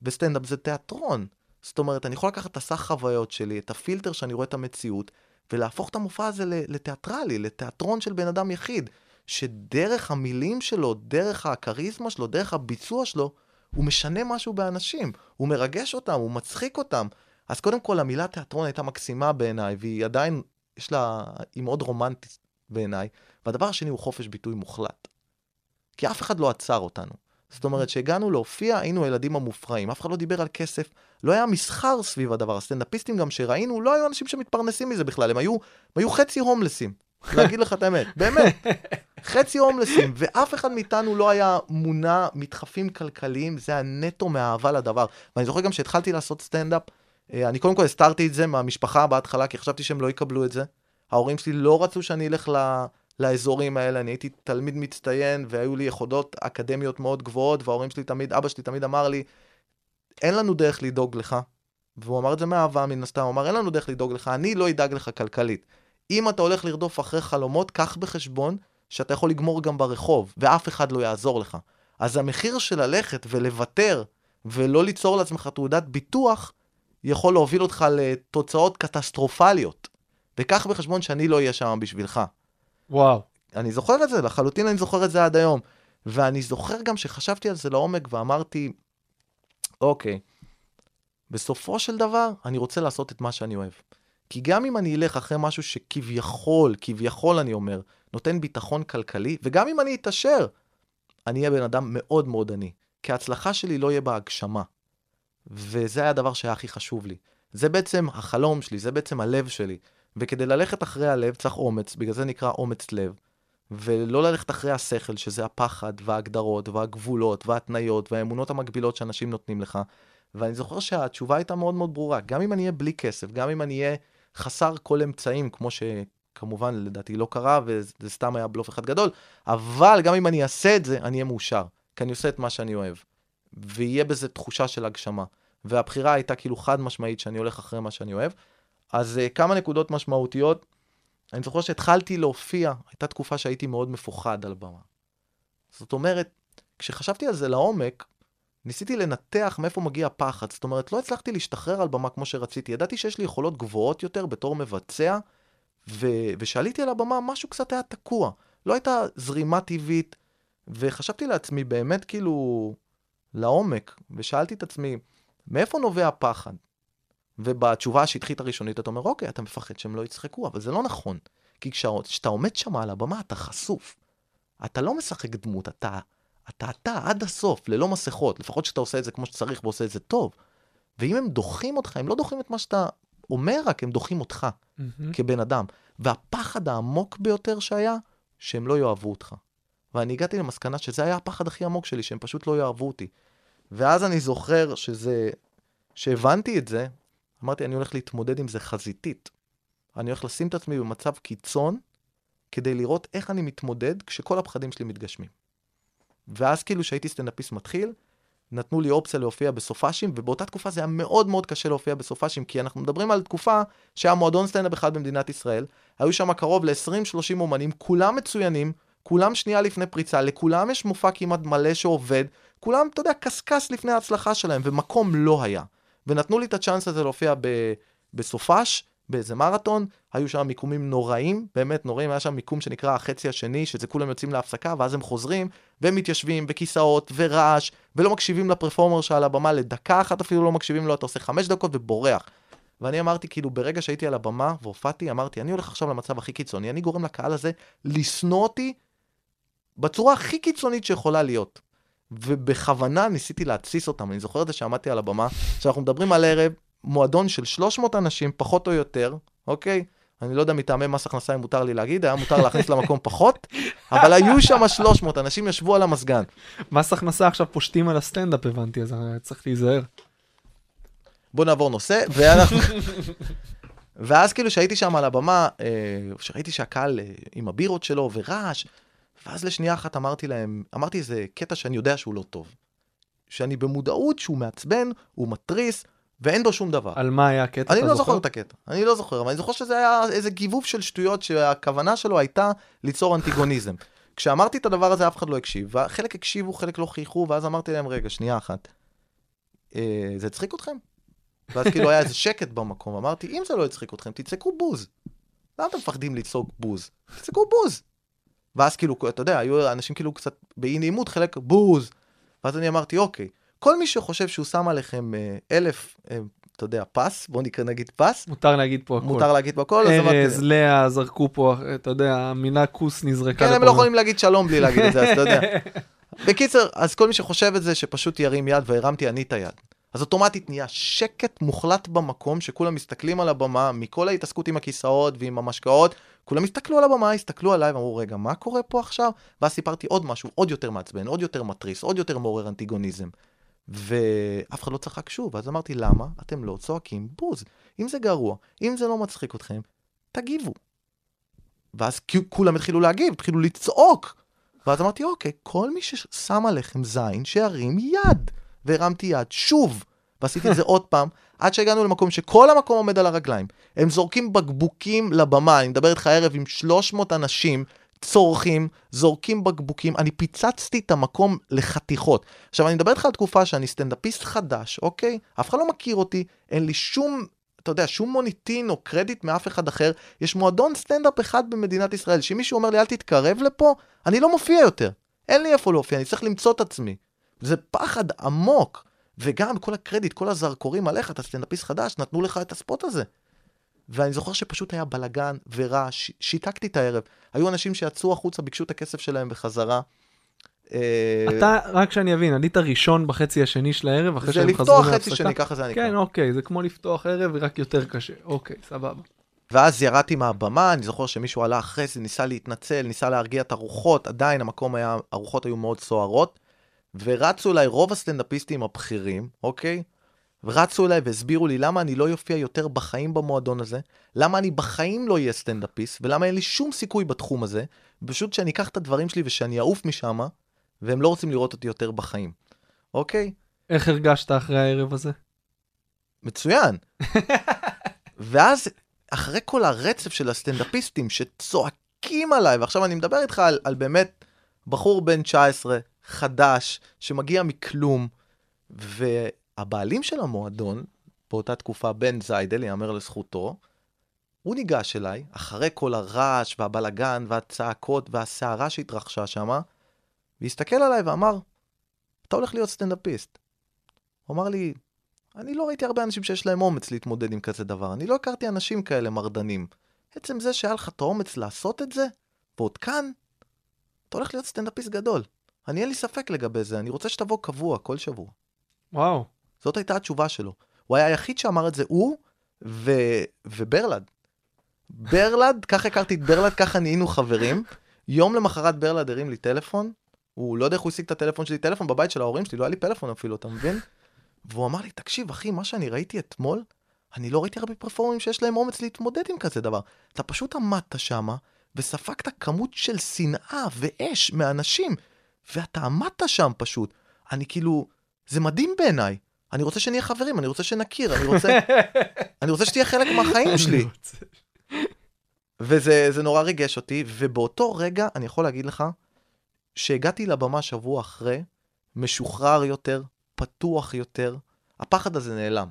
וסטנדאפ זה תיאטרון. זאת אומרת, אני יכול לקחת את הסך חוויות שלי, את הפילטר שאני רואה את המציאות, ולהפוך את המופע הזה לתיאטרלי, לתיאטרון של בן אדם יחיד, שדרך המילים שלו, דרך הכריזמה שלו, דרך הביצוע שלו, הוא משנה משהו באנשים, הוא מרגש אותם, הוא מצחיק אותם. אז קודם כל, המילה תיאטרון הייתה מקסימה בעיניי, והיא עדיין, יש לה, היא מאוד רומנטית בעיניי. והדבר השני הוא חופש ביטוי מוחלט. כי אף אחד לא עצר אותנו. זאת אומרת, כשהגענו להופיע, היינו הילדים המופרעים. אף אחד לא דיבר על כסף, לא היה מסחר סביב הדבר. הסטנדאפיסטים גם שראינו, לא היו אנשים שמתפרנסים מזה בכלל, הם היו, הם היו חצי הומלסים. להגיד לך את האמת, באמת. חצי הומלסים, ואף אחד מאיתנו לא היה מונע מדחפים כלכליים, זה היה נטו מאהבה לדבר. ואני זוכר גם שהתחלתי לעשות סטנדאפ, אה, אני קודם כל הסתרתי את זה מהמשפחה בהתחלה, כי חשבתי שהם לא יקבלו את זה. ההורים שלי לא רצו שאני אלך ל... לאזורים האלה, אני הייתי תלמיד מצטיין והיו לי יכולות אקדמיות מאוד גבוהות וההורים שלי תמיד, אבא שלי תמיד אמר לי, אין לנו דרך לדאוג לך, והוא אמר את זה מאהבה מן הסתם, הוא אמר אין לנו דרך לדאוג לך, אני לא אדאג לך כלכלית. אם אתה הולך לרדוף אחרי חלומות, קח בחשבון שאתה יכול לגמור גם ברחוב, ואף אחד לא יעזור לך. אז המחיר של ללכת ולוותר ולא ליצור לעצמך תעודת ביטוח, יכול להוביל אותך לתוצאות קטסטרופליות. וקח בחשבון שאני לא אהיה שם בשבילך. וואו. אני זוכר את זה, לחלוטין אני זוכר את זה עד היום. ואני זוכר גם שחשבתי על זה לעומק ואמרתי, אוקיי, בסופו של דבר, אני רוצה לעשות את מה שאני אוהב. כי גם אם אני אלך אחרי משהו שכביכול, כביכול אני אומר, נותן ביטחון כלכלי, וגם אם אני אתעשר, אני אהיה בן אדם מאוד מאוד עני. כי ההצלחה שלי לא יהיה בהגשמה. וזה היה הדבר שהיה הכי חשוב לי. זה בעצם החלום שלי, זה בעצם הלב שלי. וכדי ללכת אחרי הלב צריך אומץ, בגלל זה נקרא אומץ לב. ולא ללכת אחרי השכל, שזה הפחד, וההגדרות, והגבולות, וההתניות, והאמונות המקבילות שאנשים נותנים לך. ואני זוכר שהתשובה הייתה מאוד מאוד ברורה. גם אם אני אהיה בלי כסף, גם אם אני אהיה חסר כל אמצעים, כמו שכמובן לדעתי לא קרה, וזה סתם היה בלוף אחד גדול, אבל גם אם אני אעשה את זה, אני אהיה מאושר. כי אני עושה את מה שאני אוהב. ויהיה בזה תחושה של הגשמה. והבחירה הייתה כאילו חד משמעית שאני הולך אחרי מה שאני אוהב. אז uh, כמה נקודות משמעותיות. אני זוכר שהתחלתי להופיע, הייתה תקופה שהייתי מאוד מפוחד על הבמה. זאת אומרת, כשחשבתי על זה לעומק, ניסיתי לנתח מאיפה מגיע הפחד. זאת אומרת, לא הצלחתי להשתחרר על במה כמו שרציתי. ידעתי שיש לי יכולות גבוהות יותר בתור מבצע, ו- ושעליתי על הבמה, משהו קצת היה תקוע. לא הייתה זרימה טבעית, וחשבתי לעצמי באמת כאילו לעומק, ושאלתי את עצמי, מאיפה נובע הפחד? ובתשובה השטחית הראשונית אתה אומר, אוקיי, אתה מפחד שהם לא יצחקו, אבל זה לא נכון. כי כשאתה עומד שם על הבמה, אתה חשוף. אתה לא משחק דמות, אתה אתה אתה עד הסוף, ללא מסכות, לפחות שאתה עושה את זה כמו שצריך ועושה את זה טוב. ואם הם דוחים אותך, הם לא דוחים את מה שאתה אומר, רק הם דוחים אותך מהמם. כבן אדם. והפחד העמוק ביותר שהיה, שהם לא יאהבו אותך. ואני הגעתי למסקנה שזה היה הפחד הכי עמוק שלי, שהם פשוט לא יאהבו אותי. ואז אני זוכר שזה, שהבנתי את זה, אמרתי, אני הולך להתמודד עם זה חזיתית. אני הולך לשים את עצמי במצב קיצון, כדי לראות איך אני מתמודד כשכל הפחדים שלי מתגשמים. ואז כאילו שהייתי סטנדאפיסט מתחיל, נתנו לי אופציה להופיע בסופאשים, ובאותה תקופה זה היה מאוד מאוד קשה להופיע בסופאשים, כי אנחנו מדברים על תקופה שהיה מועדון סטנדאפ אחד במדינת ישראל, היו שם קרוב ל-20-30 אומנים, כולם מצוינים, כולם שנייה לפני פריצה, לכולם יש מופע כמעט מלא שעובד, כולם, אתה יודע, קשקש לפני ההצלחה שלהם, ומקום לא היה. ונתנו לי את הצ'אנס הזה להופיע ב- בסופש, באיזה מרתון, היו שם מיקומים נוראים, באמת נוראים, היה שם מיקום שנקרא החצי השני, שזה כולם יוצאים להפסקה, ואז הם חוזרים, והם מתיישבים בכיסאות ורעש, ולא מקשיבים לפרפורמר שעל הבמה, לדקה אחת אפילו לא מקשיבים לו, אתה עושה חמש דקות ובורח. ואני אמרתי, כאילו, ברגע שהייתי על הבמה והופעתי, אמרתי, אני הולך עכשיו למצב הכי קיצוני, אני גורם לקהל הזה לשנוא אותי בצורה הכי קיצונית שיכולה להיות. ובכוונה ניסיתי להתסיס אותם. אני זוכר את זה שעמדתי על הבמה, שאנחנו מדברים על ערב, מועדון של 300 אנשים, פחות או יותר, אוקיי? אני לא יודע מטעמי מס הכנסה אם מותר לי להגיד, היה מותר להכניס למקום פחות, אבל היו שם 300, אנשים ישבו על המזגן. מס הכנסה עכשיו פושטים על הסטנדאפ, הבנתי, אז אני צריך להיזהר. בוא נעבור נושא, ואנחנו... ואז כאילו שהייתי שם על הבמה, אה, שראיתי שהקהל אה, עם הבירות שלו ורעש, ואז לשנייה אחת אמרתי להם, אמרתי איזה קטע שאני יודע שהוא לא טוב. שאני במודעות שהוא מעצבן, הוא מתריס, ואין בו שום דבר. על מה היה הקטע? אני לא זוכר את הקטע, אני לא זוכר, אבל אני זוכר שזה היה איזה גיבוב של שטויות שהכוונה שלו הייתה ליצור אנטיגוניזם. כשאמרתי את הדבר הזה אף אחד לא הקשיב, וחלק הקשיבו, חלק לא חייכו, ואז אמרתי להם, רגע, שנייה אחת, אה, זה הצחיק אתכם? ואז כאילו היה איזה שקט במקום, אמרתי, אם זה לא הצחיק אתכם, תצעקו בוז. למה אתם מפחדים לצעוק בוז? תצעקו בוז. ואז כאילו, אתה יודע, היו אנשים כאילו קצת באי נעימות, חלק בוז. ואז אני אמרתי, אוקיי, כל מי שחושב שהוא שם עליכם אה, אלף, אה, אתה יודע, פס, בוא נקרא נגיד פס, מותר להגיד פה הכל. מותר להגיד אז אמרתי, ארז, לאה, זרקו פה, אתה יודע, המילה כוס נזרקה. כן, הם. לא יכולים להגיד שלום בלי להגיד את זה, אז אתה יודע. בקיצר, אז כל מי שחושב את זה, שפשוט ירים יד, והרמתי אני את היד. אז אוטומטית נהיה שקט מוחלט במקום, שכולם מסתכלים על הבמה, מכל ההתעסקות עם הכיסאות ועם המשקאות, כולם הסתכלו על הבמה, הסתכלו עליי ואמרו, רגע, מה קורה פה עכשיו? ואז סיפרתי עוד משהו, עוד יותר מעצבן, עוד יותר מתריס, עוד יותר מעורר אנטיגוניזם. ואף אחד לא צחק שוב, אז אמרתי, למה אתם לא צועקים בוז? אם זה גרוע, אם זה לא מצחיק אתכם, תגיבו. ואז כולם התחילו להגיב, התחילו לצעוק. ואז אמרתי, אוקיי, כל מי ששם עליכם זין, שירים יד. והרמתי יד, שוב. ועשיתי את זה עוד פעם, עד שהגענו למקום שכל המקום עומד על הרגליים. הם זורקים בקבוקים לבמה, אני מדבר איתך ערב עם 300 אנשים, צורכים, זורקים בקבוקים, אני פיצצתי את המקום לחתיכות. עכשיו, אני מדבר איתך על תקופה שאני סטנדאפיסט חדש, אוקיי? אף אחד לא מכיר אותי, אין לי שום, אתה יודע, שום מוניטין או קרדיט מאף אחד אחר. יש מועדון סטנדאפ אחד במדינת ישראל, שמישהו אומר לי, אל תתקרב לפה, אני לא מופיע יותר. אין לי איפה להופיע, אני צריך למצוא את עצמי. זה פחד עמוק. וגם כל הקרדיט, כל הזרקורים עליך, אתה סטנדאפיסט חדש, נתנו לך את ה spot הזה. ואני זוכר שפשוט היה בלגן ורעש, שיתקתי את הערב. היו אנשים שיצאו החוצה, ביקשו את הכסף שלהם בחזרה. אה, אתה, רק שאני אבין, עלית ראשון בחצי השני של הערב, אחרי זה שהם חזרו לפתוח מההפסקה? חצי שני, ככה זה נקרא. כן, אוקיי, זה כמו לפתוח ערב, רק יותר קשה. אוקיי, סבבה. ואז ירדתי מהבמה, אני זוכר שמישהו עלה אחרי זה, ניסה להתנצל, ניסה להרגיע את הרוחות, עדיין המקום היה, הרוחות היו מאוד סוערות, ורצו אליי רוב הסטנדאפיסטים הבכירים, אוקיי? ורצו אליי והסבירו לי למה אני לא יופיע יותר בחיים במועדון הזה, למה אני בחיים לא אהיה סטנדאפיסט, ולמה אין לי שום סיכוי בתחום הזה, פשוט שאני אקח את הדברים שלי ושאני אעוף משם, והם לא רוצים לראות אותי יותר בחיים, אוקיי? איך הרגשת אחרי הערב הזה? מצוין. ואז אחרי כל הרצף של הסטנדאפיסטים שצועקים עליי, ועכשיו אני מדבר איתך על, על באמת בחור בן 19, חדש, שמגיע מכלום, והבעלים של המועדון, באותה תקופה בן זיידל, יאמר לזכותו, הוא ניגש אליי, אחרי כל הרעש והבלגן והצעקות והסערה שהתרחשה שם, והסתכל עליי ואמר, אתה הולך להיות סטנדאפיסט. הוא אמר לי, אני לא ראיתי הרבה אנשים שיש להם אומץ להתמודד עם כזה דבר. אני לא הכרתי אנשים כאלה מרדנים. עצם זה שהיה לך את האומץ לעשות את זה, ועוד כאן, אתה הולך להיות סטנדאפיסט גדול. אני אין לי ספק לגבי זה, אני רוצה שתבוא קבוע כל שבוע. וואו. זאת הייתה התשובה שלו. הוא היה היחיד שאמר את זה, הוא ו... וברלד. ברלד, ככה הכרתי את ברלד, ככה נהיינו חברים. יום למחרת ברלד הרים לי טלפון, הוא לא יודע איך הוא השיג את הטלפון שלי, טלפון בבית של ההורים שלי, לא היה לי פלאפון אפילו, אתה מבין? והוא אמר לי, תקשיב, אחי, מה שאני ראיתי אתמול, אני לא ראיתי הרבה פרפורמים שיש להם אומץ להתמודד עם כזה דבר. אתה פשוט עמדת שמה, וספגת כמות של שנאה ואש מאנשים, ואתה עמדת שם פשוט. אני כאילו, זה מדהים בעיניי. אני רוצה שנהיה חברים, אני רוצה שנכיר, אני רוצה, אני רוצה שתהיה חלק מהחיים שלי. וזה זה נורא ריגש אותי, ובאותו רגע אני יכול להגיד לך שהגעתי לבמה שבוע אחרי, משוחרר יותר, פתוח יותר, הפחד הזה נעלם.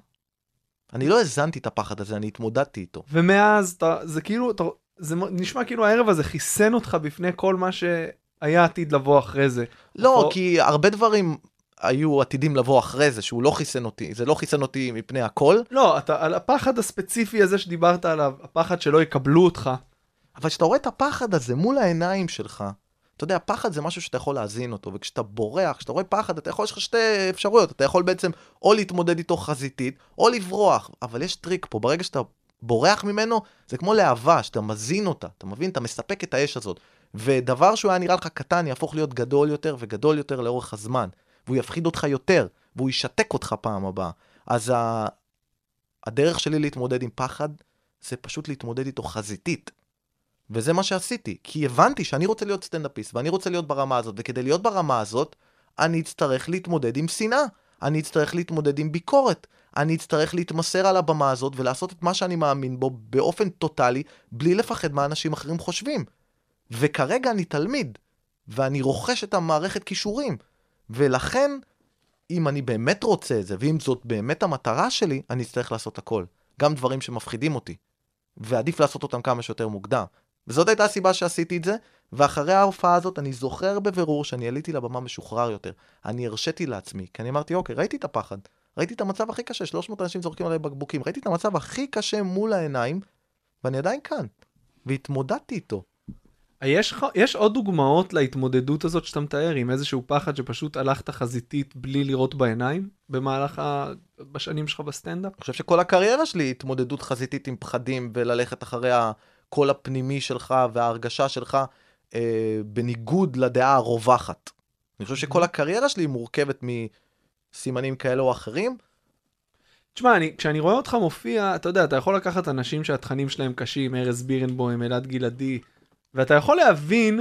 אני לא האזנתי את הפחד הזה, אני התמודדתי איתו. ומאז אתה, זה כאילו, אתה, זה נשמע כאילו הערב הזה חיסן אותך בפני כל מה שהיה עתיד לבוא אחרי זה. לא, או- כי הרבה דברים היו עתידים לבוא אחרי זה, שהוא לא חיסן אותי. זה לא חיסן אותי מפני הכל, לא, אתה, על הפחד הספציפי הזה שדיברת עליו, הפחד שלא יקבלו אותך. אבל כשאתה רואה את הפחד הזה מול העיניים שלך, אתה יודע, פחד זה משהו שאתה יכול להזין אותו, וכשאתה בורח, כשאתה רואה פחד, אתה יכול, יש לך שתי אפשרויות, אתה יכול בעצם או להתמודד איתו חזיתית, או לברוח, אבל יש טריק פה, ברגע שאתה בורח ממנו, זה כמו להבה, שאתה מזין אותה, אתה מבין? אתה מספק את האש הזאת. ודבר שהוא היה נראה לך קטן, יהפוך להיות גדול יותר וגדול יותר לאורך הזמן, והוא יפחיד אותך יותר, והוא ישתק אותך פעם הבאה. אז ה... הדרך שלי להתמודד עם פחד, זה פשוט להתמודד איתו חזיתית. וזה מה שעשיתי, כי הבנתי שאני רוצה להיות סטנדאפיסט, ואני רוצה להיות ברמה הזאת, וכדי להיות ברמה הזאת, אני אצטרך להתמודד עם שנאה, אני אצטרך להתמודד עם ביקורת, אני אצטרך להתמסר על הבמה הזאת ולעשות את מה שאני מאמין בו באופן טוטאלי, בלי לפחד מה אנשים אחרים חושבים. וכרגע אני תלמיד, ואני רוכש את המערכת כישורים, ולכן, אם אני באמת רוצה את זה, ואם זאת באמת המטרה שלי, אני אצטרך לעשות הכל. גם דברים שמפחידים אותי. ועדיף לעשות אותם כמה שיותר מוקדם. וזאת הייתה הסיבה שעשיתי את זה, ואחרי ההופעה הזאת אני זוכר בבירור שאני עליתי לבמה משוחרר יותר. אני הרשיתי לעצמי, כי אני אמרתי, אוקיי, ראיתי את הפחד, ראיתי את המצב הכי קשה, 300 אנשים זורקים עליי בקבוקים, ראיתי את המצב הכי קשה מול העיניים, ואני עדיין כאן. והתמודדתי איתו. יש, יש עוד דוגמאות להתמודדות הזאת שאתה מתאר עם איזשהו פחד שפשוט הלכת חזיתית בלי לראות בעיניים במהלך ה... בשנים שלך בסטנדאפ? אני חושב שכל הקריירה שלי התמודדות חזיתית עם פחדים, וללכת אחרי הקול הפנימי שלך וההרגשה שלך, אה, בניגוד לדעה הרווחת. אני חושב שכל הקריירה שלי מורכבת מסימנים כאלה או אחרים, תשמע, אני, כשאני רואה אותך מופיע, אתה יודע, אתה יכול לקחת אנשים שהתכנים שלהם קשים, ארז בירנבוים, אלעד גלעדי, ואתה יכול להבין,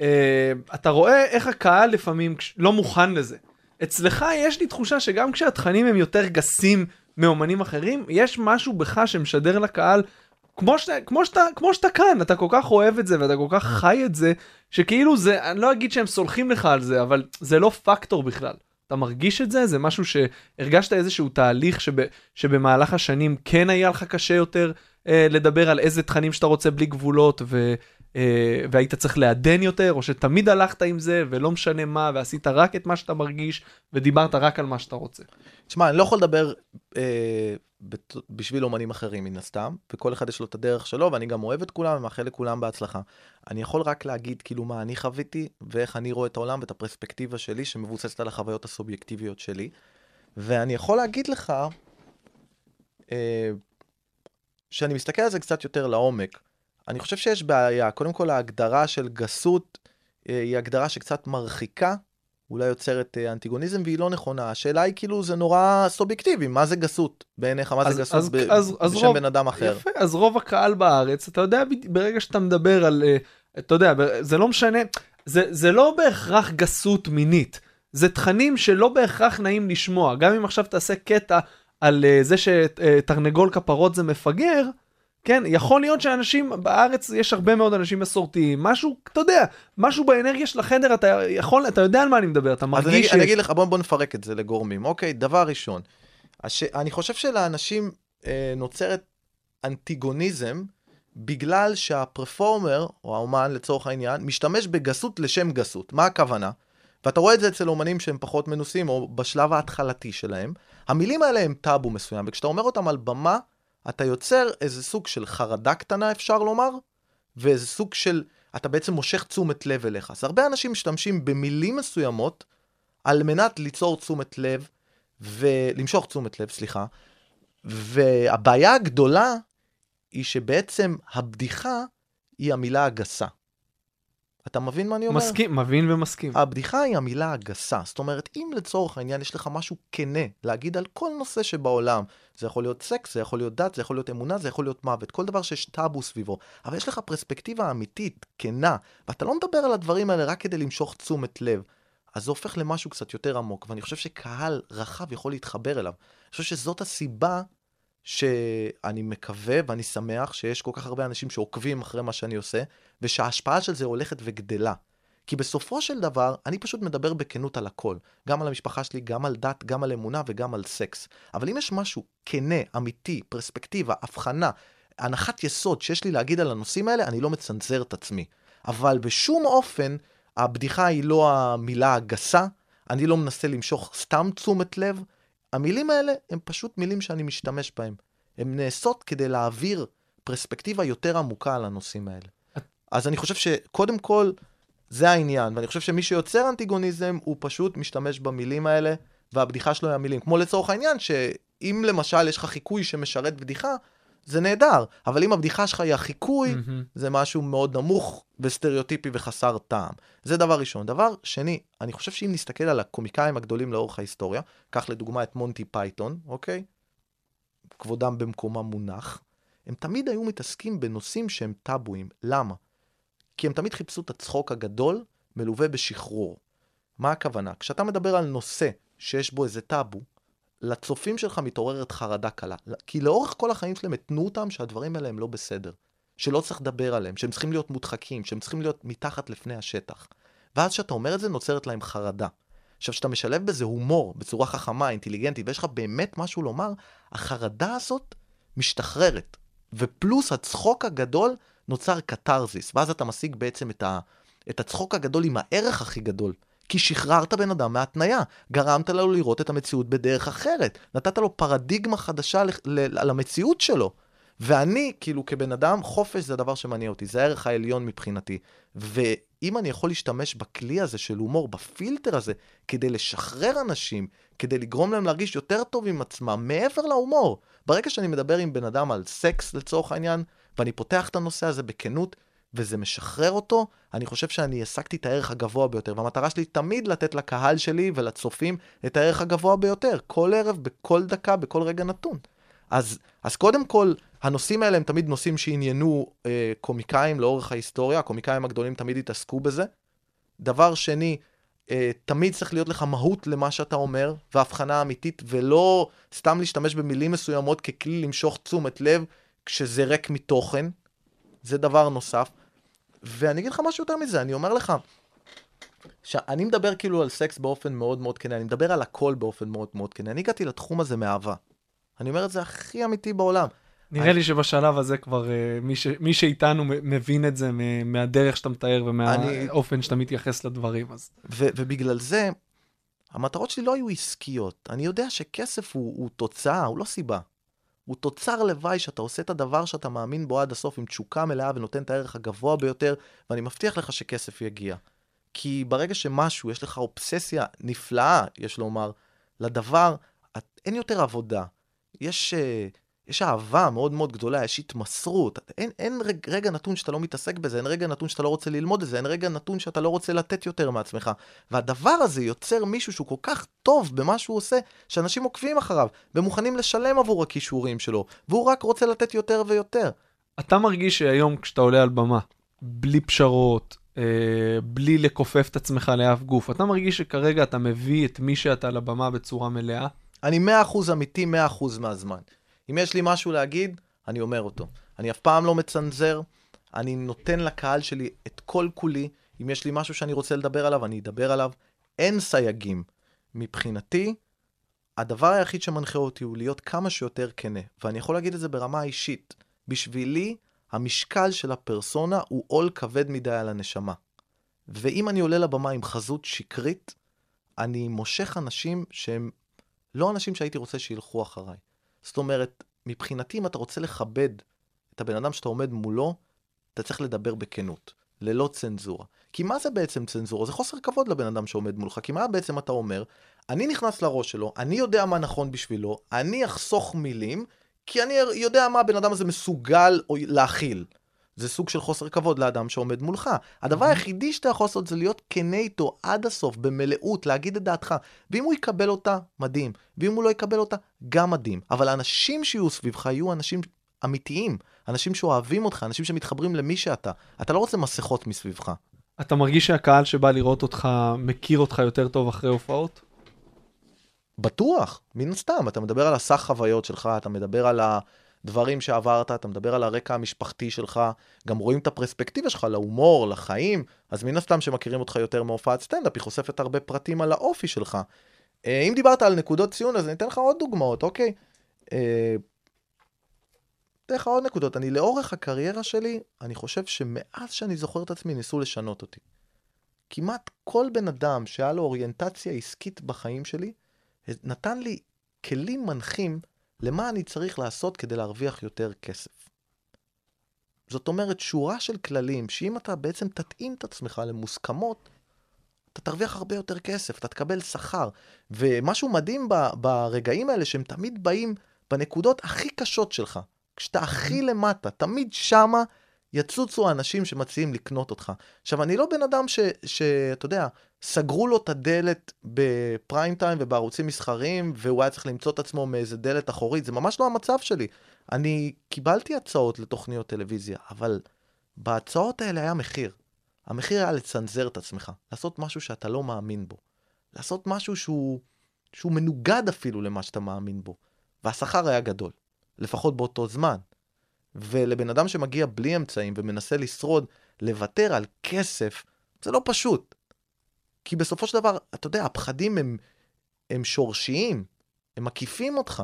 אה, אתה רואה איך הקהל לפעמים לא מוכן לזה. אצלך יש לי תחושה שגם כשהתכנים הם יותר גסים מאומנים אחרים, יש משהו בך שמשדר לקהל, כמו שאתה, כמו שאתה, כמו שאתה כאן, אתה כל כך אוהב את זה ואתה כל כך חי את זה, שכאילו זה, אני לא אגיד שהם סולחים לך על זה, אבל זה לא פקטור בכלל. אתה מרגיש את זה? זה משהו שהרגשת איזשהו תהליך שב, שבמהלך השנים כן היה לך קשה יותר אה, לדבר על איזה תכנים שאתה רוצה בלי גבולות ו, והיית צריך לעדן יותר, או שתמיד הלכת עם זה ולא משנה מה ועשית רק את מה שאתה מרגיש ודיברת רק על מה שאתה רוצה. תשמע, אני לא יכול לדבר אה, בת- בשביל אומנים אחרים מן הסתם, וכל אחד יש לו את הדרך שלו, ואני גם אוהב את כולם ומאחל לכולם בהצלחה. אני יכול רק להגיד כאילו מה אני חוויתי, ואיך אני רואה את העולם ואת הפרספקטיבה שלי, שמבוססת על החוויות הסובייקטיביות שלי. ואני יכול להגיד לך, אה, שאני מסתכל על זה קצת יותר לעומק. אני חושב שיש בעיה. קודם כל, ההגדרה של גסות אה, היא הגדרה שקצת מרחיקה אולי יוצרת אה, אנטיגוניזם והיא לא נכונה. השאלה היא כאילו זה נורא סובייקטיבי, מה זה גסות בעיניך, מה אז- זה גסות אז- ב- אז- אז בשם רוב- בן אדם אחר. יפה, אז רוב הקהל בארץ, אתה יודע, ברגע שאתה מדבר על, אה, אתה יודע, זה לא משנה, זה, זה לא בהכרח גסות מינית, זה תכנים שלא בהכרח נעים לשמוע. גם אם עכשיו תעשה קטע על זה שתרנגול כפרות זה מפגר, כן, יכול להיות שאנשים, בארץ יש הרבה מאוד אנשים מסורתיים, משהו, אתה יודע, משהו באנרגיה של החדר, אתה יכול, אתה יודע על מה אני מדבר, אתה אז מרגיש אני, ש... אני אגיד לך, בוא, בוא נפרק את זה לגורמים. אוקיי, דבר ראשון, הש... אני חושב שלאנשים אה, נוצרת אנטיגוניזם בגלל שהפרפורמר, או האומן לצורך העניין, משתמש בגסות לשם גסות. מה הכוונה? ואתה רואה את זה אצל אומנים שהם פחות מנוסים, או בשלב ההתחלתי שלהם. המילים האלה הם טאבו מסוים, וכשאתה אומר אותם על במה, אתה יוצר איזה סוג של חרדה קטנה, אפשר לומר, ואיזה סוג של, אתה בעצם מושך תשומת לב אליך. אז הרבה אנשים משתמשים במילים מסוימות על מנת ליצור תשומת לב, ולמשוך תשומת לב, סליחה. והבעיה הגדולה היא שבעצם הבדיחה היא המילה הגסה. אתה מבין מה אני אומר? מסכים, מבין ומסכים. הבדיחה היא המילה הגסה. זאת אומרת, אם לצורך העניין יש לך משהו כנה להגיד על כל נושא שבעולם, זה יכול להיות סקס, זה יכול להיות דת, זה יכול להיות אמונה, זה יכול להיות מוות, כל דבר שיש טאבו סביבו, אבל יש לך פרספקטיבה אמיתית, כנה, ואתה לא מדבר על הדברים האלה רק כדי למשוך תשומת לב, אז זה הופך למשהו קצת יותר עמוק, ואני חושב שקהל רחב יכול להתחבר אליו. אני חושב שזאת הסיבה שאני מקווה ואני שמח שיש כל כך הרבה אנשים שעוקבים אחרי מה שאני עושה, ושההשפעה של זה הולכת וגדלה. כי בסופו של דבר, אני פשוט מדבר בכנות על הכל. גם על המשפחה שלי, גם על דת, גם על אמונה וגם על סקס. אבל אם יש משהו כנה, אמיתי, פרספקטיבה, הבחנה, הנחת יסוד שיש לי להגיד על הנושאים האלה, אני לא מצנזר את עצמי. אבל בשום אופן, הבדיחה היא לא המילה הגסה, אני לא מנסה למשוך סתם תשומת לב. המילים האלה הם פשוט מילים שאני משתמש בהם. הן נעשות כדי להעביר פרספקטיבה יותר עמוקה על הנושאים האלה. אז אני חושב שקודם כל, זה העניין, ואני חושב שמי שיוצר אנטיגוניזם, הוא פשוט משתמש במילים האלה, והבדיחה שלו היא המילים. כמו לצורך העניין, שאם למשל יש לך חיקוי שמשרת בדיחה, זה נהדר, אבל אם הבדיחה שלך היא החיקוי, מהמם. זה משהו מאוד נמוך וסטריאוטיפי וחסר טעם. זה דבר ראשון. דבר שני, אני חושב שאם נסתכל על הקומיקאים הגדולים לאורך ההיסטוריה, קח לדוגמה את מונטי פייתון, אוקיי? כבודם במקומם מונח, הם תמיד היו מתעסקים בנושאים שהם טאבואים. למה? כי הם תמיד חיפשו את הצחוק הגדול מלווה בשחרור. מה הכוונה? כשאתה מדבר על נושא שיש בו איזה טאבו, לצופים שלך מתעוררת חרדה קלה. כי לאורך כל החיים שלהם התנו אותם שהדברים האלה הם לא בסדר. שלא צריך לדבר עליהם, שהם צריכים להיות מודחקים, שהם צריכים להיות מתחת לפני השטח. ואז כשאתה אומר את זה, נוצרת להם חרדה. עכשיו, כשאתה משלב בזה הומור, בצורה חכמה, אינטליגנטית, ויש לך באמת משהו לומר, החרדה הזאת משתחררת. ופלוס הצחוק הגדול נוצר קתרזיס, ואז אתה משיג בעצם את, ה, את הצחוק הגדול עם הערך הכי גדול. כי שחררת בן אדם מהתניה, גרמת לו לראות את המציאות בדרך אחרת, נתת לו פרדיגמה חדשה ל- ל- על המציאות שלו. ואני, כאילו, כבן אדם, חופש זה הדבר שמניע אותי, זה הערך העליון מבחינתי. ואם אני יכול להשתמש בכלי הזה של הומור, בפילטר הזה, כדי לשחרר אנשים, כדי לגרום להם להרגיש יותר טוב עם עצמם, מעבר להומור. ברגע שאני מדבר עם בן אדם על סקס, לצורך העניין, ואני פותח את הנושא הזה בכנות, וזה משחרר אותו, אני חושב שאני השגתי את הערך הגבוה ביותר. והמטרה שלי תמיד לתת לקהל שלי ולצופים את הערך הגבוה ביותר, כל ערב, בכל דקה, בכל רגע נתון. אז, אז קודם כל, הנושאים האלה הם תמיד נושאים שעניינו אה, קומיקאים לאורך ההיסטוריה, הקומיקאים הגדולים תמיד התעסקו בזה. דבר שני, אה, תמיד צריך להיות לך מהות למה שאתה אומר, והבחנה אמיתית, ולא סתם להשתמש במילים מסוימות ככלי למשוך תשומת לב כשזה ריק מתוכן. זה דבר נוסף. ואני אגיד לך משהו יותר מזה, אני אומר לך, שאני מדבר כאילו על סקס באופן מאוד מאוד כנה, אני מדבר על הכל באופן מאוד מאוד כנה. אני הגעתי לתחום הזה מאהבה. אני אומר את זה הכי אמיתי בעולם. נראה לי שבשלב הזה כבר אה, מי, ש... מי שאיתנו מבין את זה מ- מהדרך שאתה מתאר ומהאופן שאתה מתייחס לדברים. אז ו- ובגלל זה, המטרות שלי לא היו עסקיות. אני יודע שכסף הוא, הוא תוצאה, הוא לא סיבה. הוא תוצר לוואי שאתה עושה את הדבר שאתה מאמין בו עד הסוף עם תשוקה מלאה ונותן את הערך הגבוה ביותר, ואני מבטיח לך שכסף יגיע. כי ברגע שמשהו, יש לך אובססיה נפלאה, יש לומר, לדבר, את, אין יותר עבודה. יש, אה, יש אהבה מאוד מאוד גדולה, יש התמסרות. אין, אין רגע, רגע נתון שאתה לא מתעסק בזה, אין רגע נתון שאתה לא רוצה ללמוד את זה, אין רגע נתון שאתה לא רוצה לתת יותר מעצמך. והדבר הזה יוצר מישהו שהוא כל כך טוב במה שהוא עושה, שאנשים עוקבים אחריו, ומוכנים לשלם עבור הכישורים שלו, והוא רק רוצה לתת יותר ויותר. אתה מרגיש שהיום כשאתה עולה על במה, בלי פשרות, אה, בלי לכופף את עצמך לאף גוף, אתה מרגיש שכרגע אתה מביא את מי שאתה לבמה בצורה מלאה? אני 100% אמיתי 100% מהזמן. אם יש לי משהו להגיד, אני אומר אותו. אני אף פעם לא מצנזר, אני נותן לקהל שלי את כל כולי. אם יש לי משהו שאני רוצה לדבר עליו, אני אדבר עליו. אין סייגים. מבחינתי, הדבר היחיד שמנחה אותי הוא להיות כמה שיותר כנה. ואני יכול להגיד את זה ברמה האישית. בשבילי, המשקל של הפרסונה הוא עול כבד מדי על הנשמה. ואם אני עולה לבמה עם חזות שקרית, אני מושך אנשים שהם לא אנשים שהייתי רוצה שילכו אחריי. זאת אומרת, מבחינתי, אם אתה רוצה לכבד את הבן אדם שאתה עומד מולו, אתה צריך לדבר בכנות, ללא צנזורה. כי מה זה בעצם צנזורה? זה חוסר כבוד לבן אדם שעומד מולך. כי מה בעצם אתה אומר? אני נכנס לראש שלו, אני יודע מה נכון בשבילו, אני אחסוך מילים, כי אני יודע מה הבן אדם הזה מסוגל להכיל. זה סוג של חוסר כבוד לאדם שעומד מולך. הדבר היחידי שאתה יכול לעשות זה להיות כנה איתו עד הסוף, במלאות, להגיד את דעתך. ואם הוא יקבל אותה, מדהים. ואם הוא לא יקבל אותה, גם מדהים. אבל האנשים שיהיו סביבך יהיו אנשים אמיתיים, אנשים שאוהבים אותך, אנשים שמתחברים למי שאתה. אתה לא רוצה מסכות מסביבך. אתה מרגיש שהקהל שבא לראות אותך מכיר אותך יותר טוב אחרי הופעות? בטוח, מן הסתם, אתה מדבר על הסך חוויות שלך, אתה מדבר על הדברים שעברת, אתה מדבר על הרקע המשפחתי שלך, גם רואים את הפרספקטיבה שלך להומור, לחיים, אז מן הסתם שמכירים אותך יותר מהופעת סטנדאפ, היא חושפת הרבה פרטים על האופי שלך. אה, אם דיברת על נקודות ציון, אז אני אתן לך עוד דוגמאות, אוקיי? אה, אתן לך עוד נקודות. אני לאורך הקריירה שלי, אני חושב שמאז שאני זוכר את עצמי, ניסו לשנות אותי. כמעט כל בן אדם שהיה לו אוריינטציה עסקית בחיים שלי, נתן לי כלים מנחים למה אני צריך לעשות כדי להרוויח יותר כסף. זאת אומרת, שורה של כללים, שאם אתה בעצם תתאים את עצמך למוסכמות, אתה תרוויח הרבה יותר כסף, אתה תקבל שכר. ומשהו מדהים ב, ברגעים האלה, שהם תמיד באים בנקודות הכי קשות שלך. כשאתה הכי למטה, תמיד שמה יצוצו האנשים שמציעים לקנות אותך. עכשיו, אני לא בן אדם שאתה יודע, סגרו לו את הדלת בפריים טיים ובערוצים מסחריים, והוא היה צריך למצוא את עצמו מאיזה דלת אחורית, זה ממש לא המצב שלי. אני קיבלתי הצעות לתוכניות טלוויזיה, אבל בהצעות האלה היה מחיר. המחיר היה לצנזר את עצמך, לעשות משהו שאתה לא מאמין בו. לעשות משהו שהוא, שהוא מנוגד אפילו למה שאתה מאמין בו. והשכר היה גדול, לפחות באותו זמן. ולבן אדם שמגיע בלי אמצעים ומנסה לשרוד, לוותר על כסף, זה לא פשוט. כי בסופו של דבר, אתה יודע, הפחדים הם, הם שורשיים, הם מקיפים אותך.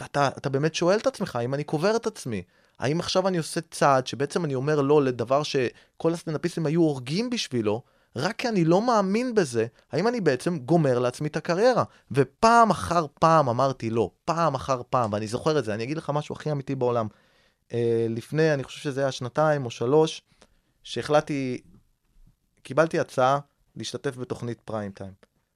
ואתה באמת שואל את עצמך, האם אני קובר את עצמי? האם עכשיו אני עושה צעד שבעצם אני אומר לא לדבר שכל הסטנדאפיסטים היו הורגים בשבילו, רק כי אני לא מאמין בזה, האם אני בעצם גומר לעצמי את הקריירה? ופעם אחר פעם אמרתי לא, פעם אחר פעם, ואני זוכר את זה, אני אגיד לך משהו הכי אמיתי בעולם. אה, לפני, אני חושב שזה היה שנתיים או שלוש, שהחלטתי, קיבלתי הצעה להשתתף בתוכנית פריים טיים.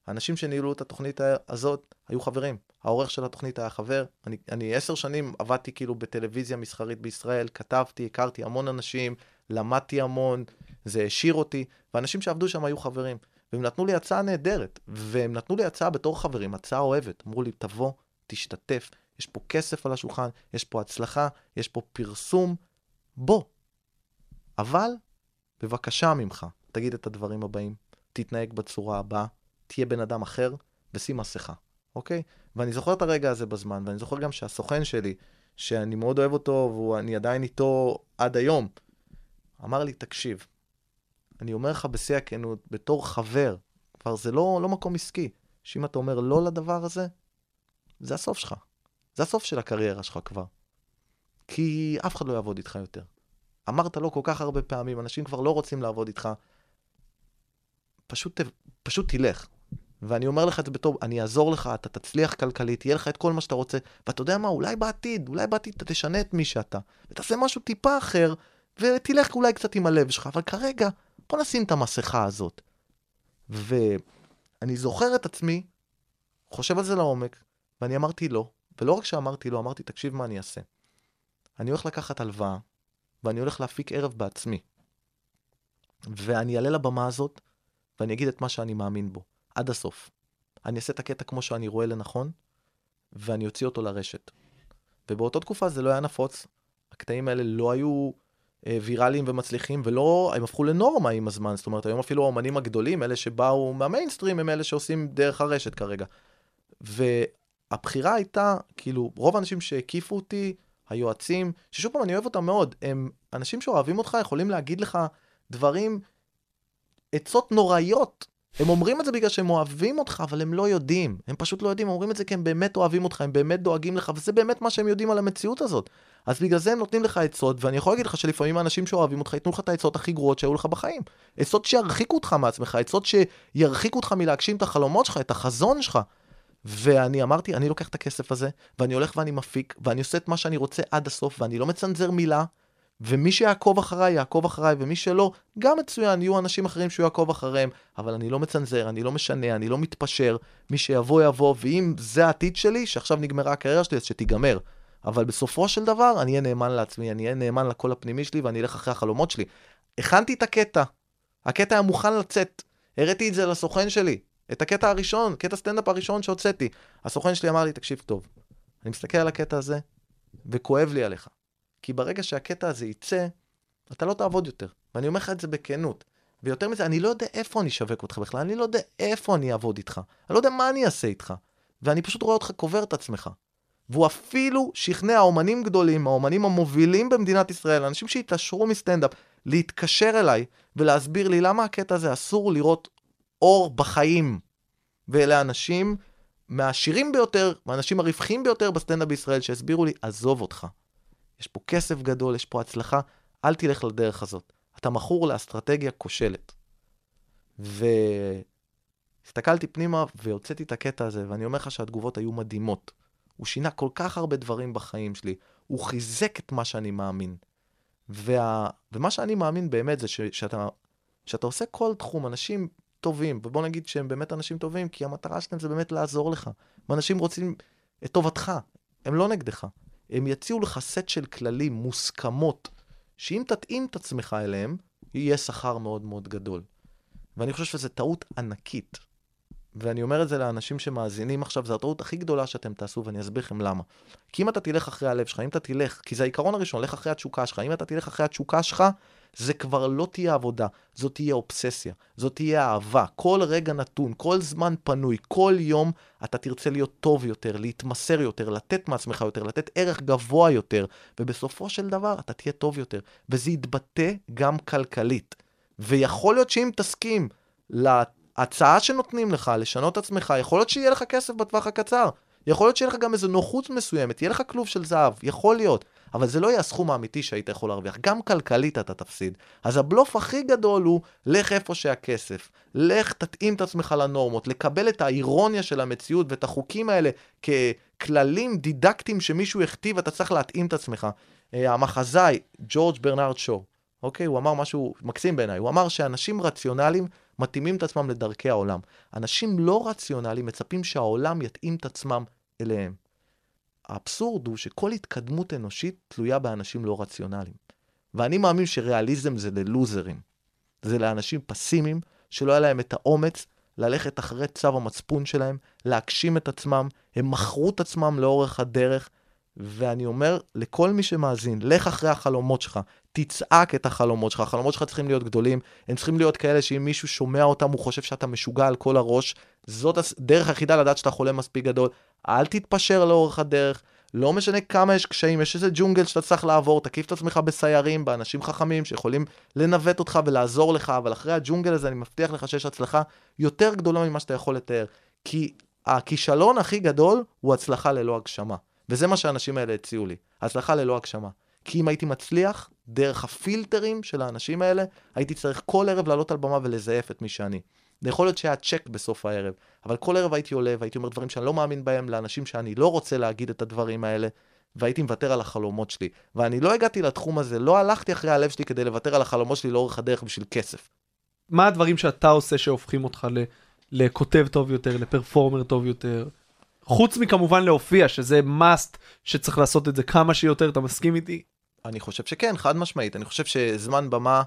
האנשים שניהלו את התוכנית הזאת היו חברים. העורך של התוכנית היה חבר. אני, אני עשר שנים עבדתי כאילו בטלוויזיה מסחרית בישראל, כתבתי, הכרתי המון אנשים, למדתי המון, זה העשיר אותי, ואנשים שעבדו שם היו חברים. והם נתנו לי הצעה נהדרת, והם נתנו לי הצעה בתור חברים, הצעה אוהבת. אמרו לי, תבוא, תשתתף, יש פה כסף על השולחן, יש פה הצלחה, יש פה פרסום, בוא. אבל, בבקשה ממך, תגיד את הדברים הבאים. תתנהג בצורה הבאה, תהיה בן אדם אחר ושים מסכה, אוקיי? ואני זוכר את הרגע הזה בזמן, ואני זוכר גם שהסוכן שלי, שאני מאוד אוהב אותו, ואני עדיין איתו עד היום, אמר לי, תקשיב, אני אומר לך בשיא הכנות, בתור חבר, כבר זה לא, לא מקום עסקי, שאם אתה אומר לא לדבר הזה, זה הסוף שלך. זה הסוף של הקריירה שלך כבר. כי אף אחד לא יעבוד איתך יותר. אמרת לא כל כך הרבה פעמים, אנשים כבר לא רוצים לעבוד איתך, פשוט, פשוט תלך. ואני אומר לך את זה בתור, אני אעזור לך, אתה תצליח כלכלית, יהיה לך את כל מה שאתה רוצה, ואתה יודע מה, אולי בעתיד, אולי בעתיד אתה תשנה את מי שאתה, ותעשה משהו טיפה אחר, ותלך אולי קצת עם הלב שלך, אבל כרגע, בוא נשים את המסכה הזאת. ואני זוכר את עצמי, חושב על זה לעומק, ואני אמרתי לא, ולא רק שאמרתי לא, אמרתי, תקשיב מה אני אעשה. אני הולך לקחת הלוואה, ואני הולך להפיק ערב בעצמי. ואני אעלה לבמה הזאת, ואני אגיד את מה שאני מאמין בו, עד הסוף. אני אעשה את הקטע כמו שאני רואה לנכון, ואני אוציא אותו לרשת. ובאותה תקופה זה לא היה נפוץ, הקטעים האלה לא היו אה, ויראליים ומצליחים, ולא, הם הפכו לנורמה עם הזמן, זאת אומרת, היום אפילו האומנים הגדולים, אלה שבאו מהמיינסטרים, הם אלה שעושים דרך הרשת כרגע. והבחירה הייתה, כאילו, רוב האנשים שהקיפו אותי, היועצים, ששוב פעם, אני אוהב אותם מאוד, הם אנשים שאוהבים אותך, יכולים להגיד לך דברים, עצות נוראיות. הם אומרים את זה בגלל שהם אוהבים אותך, אבל הם לא יודעים. הם פשוט לא יודעים, הם אומרים את זה כי הם באמת אוהבים אותך, הם באמת דואגים לך, וזה באמת מה שהם יודעים על המציאות הזאת. אז בגלל זה הם נותנים לך עצות, ואני יכול להגיד לך שלפעמים האנשים שאוהבים אותך ייתנו לך את העצות הכי גרועות שהיו לך בחיים. עצות שירחיקו אותך מעצמך, עצות שירחיקו אותך מלהגשים את החלומות שלך, את החזון שלך. ואני אמרתי, אני לוקח את הכסף הזה, ואני הולך ואני מפיק, ואני עושה את מה שאני רוצה עד הסוף, ואני לא מצנזר מילה, ומי שיעקוב אחריי, יעקוב אחריי, ומי שלא, גם מצוין, יהיו אנשים אחרים שהוא יעקוב אחריהם, אבל אני לא מצנזר, אני לא משנה, אני לא מתפשר, מי שיבוא יבוא, ואם זה העתיד שלי, שעכשיו נגמרה הקריירה שלי, אז שתיגמר. אבל בסופו של דבר, אני אהיה נאמן לעצמי, אני אהיה נאמן לקול הפנימי שלי, ואני אלך אחרי החלומות שלי. הכנתי את הקטע, הקטע היה מוכן לצאת, הראיתי את זה לסוכן שלי, את הקטע הראשון, קטע סטנדאפ הראשון שהוצאתי. הסוכן שלי אמר לי, תקשיב טוב, אני מסתכל על הקטע הזה, וכואב לי עליך. כי ברגע שהקטע הזה יצא, אתה לא תעבוד יותר. ואני אומר לך את זה בכנות. ויותר מזה, אני לא יודע איפה אני אשווק אותך בכלל, אני לא יודע איפה אני אעבוד איתך. אני לא יודע מה אני אעשה איתך. ואני פשוט רואה אותך קובר את עצמך. והוא אפילו שכנע אומנים גדולים, האומנים המובילים במדינת ישראל, אנשים שהתעשרו מסטנדאפ, להתקשר אליי ולהסביר לי למה הקטע הזה אסור לראות אור בחיים. ואלה אנשים מהעשירים ביותר, מהאנשים הרווחים ביותר בסטנדאפ בישראל, שהסבירו לי, עזוב אותך. יש פה כסף גדול, יש פה הצלחה, אל תלך לדרך הזאת. אתה מכור לאסטרטגיה כושלת. והסתכלתי פנימה והוצאתי את הקטע הזה, ואני אומר לך שהתגובות היו מדהימות. הוא שינה כל כך הרבה דברים בחיים שלי, הוא חיזק את מה שאני מאמין. וה... ומה שאני מאמין באמת זה ש... שאתה... שאתה עושה כל תחום, אנשים טובים, ובוא נגיד שהם באמת אנשים טובים, כי המטרה שלהם זה באמת לעזור לך. ואנשים רוצים את טובתך, הם לא נגדך. הם יציעו לך סט של כללים, מוסכמות, שאם תתאים את עצמך אליהם, יהיה שכר מאוד מאוד גדול. ואני חושב שזו טעות ענקית. ואני אומר את זה לאנשים שמאזינים עכשיו, זו הטעות הכי גדולה שאתם תעשו, ואני אסביר לכם למה. כי אם אתה תלך אחרי הלב שלך, אם אתה תלך, כי זה העיקרון הראשון, לך אחרי התשוקה שלך, אם אתה תלך אחרי התשוקה שלך, זה כבר לא תהיה עבודה, זאת תהיה אובססיה, זאת תהיה אהבה. כל רגע נתון, כל זמן פנוי, כל יום אתה תרצה להיות טוב יותר, להתמסר יותר, לתת מעצמך יותר, לתת ערך גבוה יותר, ובסופו של דבר אתה תהיה טוב יותר. וזה יתבטא גם כלכלית. ויכול להיות שאם תסכים להצעה שנותנים לך, לשנות עצמך, יכול להיות שיהיה לך כסף בטווח הקצר. יכול להיות שיהיה לך גם איזו נוחות מסוימת, יהיה לך כלוב של זהב, יכול להיות. אבל זה לא יהיה הסכום האמיתי שהיית יכול להרוויח. גם כלכלית אתה תפסיד. אז הבלוף הכי גדול הוא, לך איפה שהכסף. לך תתאים את עצמך לנורמות, לקבל את האירוניה של המציאות ואת החוקים האלה ככללים דידקטיים שמישהו הכתיב, אתה צריך להתאים את עצמך. אה, המחזאי, ג'ורג' ברנרד שו, אוקיי? הוא אמר משהו מקסים בעיניי. הוא אמר שאנשים רציונליים מתאימים את עצמם לדרכי העולם. אנשים לא רציונליים מצפים שהעולם יתאים את עצמם אליהם. האבסורד הוא שכל התקדמות אנושית תלויה באנשים לא רציונליים. ואני מאמין שריאליזם זה ללוזרים. זה לאנשים פסימיים, שלא היה להם את האומץ ללכת אחרי צו המצפון שלהם, להגשים את עצמם, הם מכרו את עצמם לאורך הדרך, ואני אומר לכל מי שמאזין, לך אחרי החלומות שלך, תצעק את החלומות שלך, החלומות שלך צריכים להיות גדולים, הם צריכים להיות כאלה שאם מישהו שומע אותם, הוא חושב שאתה משוגע על כל הראש, זאת הדרך היחידה לדעת שאתה חולה מספיק גדול, אל תתפשר לאורך הדרך, לא משנה כמה יש קשיים, יש איזה ג'ונגל שאתה צריך לעבור, תקיף את עצמך בסיירים, באנשים חכמים שיכולים לנווט אותך ולעזור לך, אבל אחרי הג'ונגל הזה אני מבטיח לך שיש הצלחה יותר גדולה ממה שאתה יכול לתאר. כי הכישלון הכי גדול הוא הצלחה ללא הגשמה. וזה מה שהאנשים האלה הציעו לי, הצלחה ללא הגשמה. כי אם הייתי מצליח, דרך הפילטרים של האנשים האלה, הייתי צריך כל ערב לעלות על במה ולזייף את מי שאני. זה יכול להיות שהיה צ'ק בסוף הערב, אבל כל ערב הייתי עולה והייתי אומר דברים שאני לא מאמין בהם לאנשים שאני לא רוצה להגיד את הדברים האלה, והייתי מוותר על החלומות שלי. ואני לא הגעתי לתחום הזה, לא הלכתי אחרי הלב שלי כדי לוותר על החלומות שלי לאורך הדרך בשביל כסף. מה הדברים שאתה עושה שהופכים אותך ל... לכותב טוב יותר, לפרפורמר טוב יותר? חוץ מכמובן להופיע, שזה must שצריך לעשות את זה כמה שיותר, אתה מסכים איתי? אני חושב שכן, חד משמעית. אני חושב שזמן במה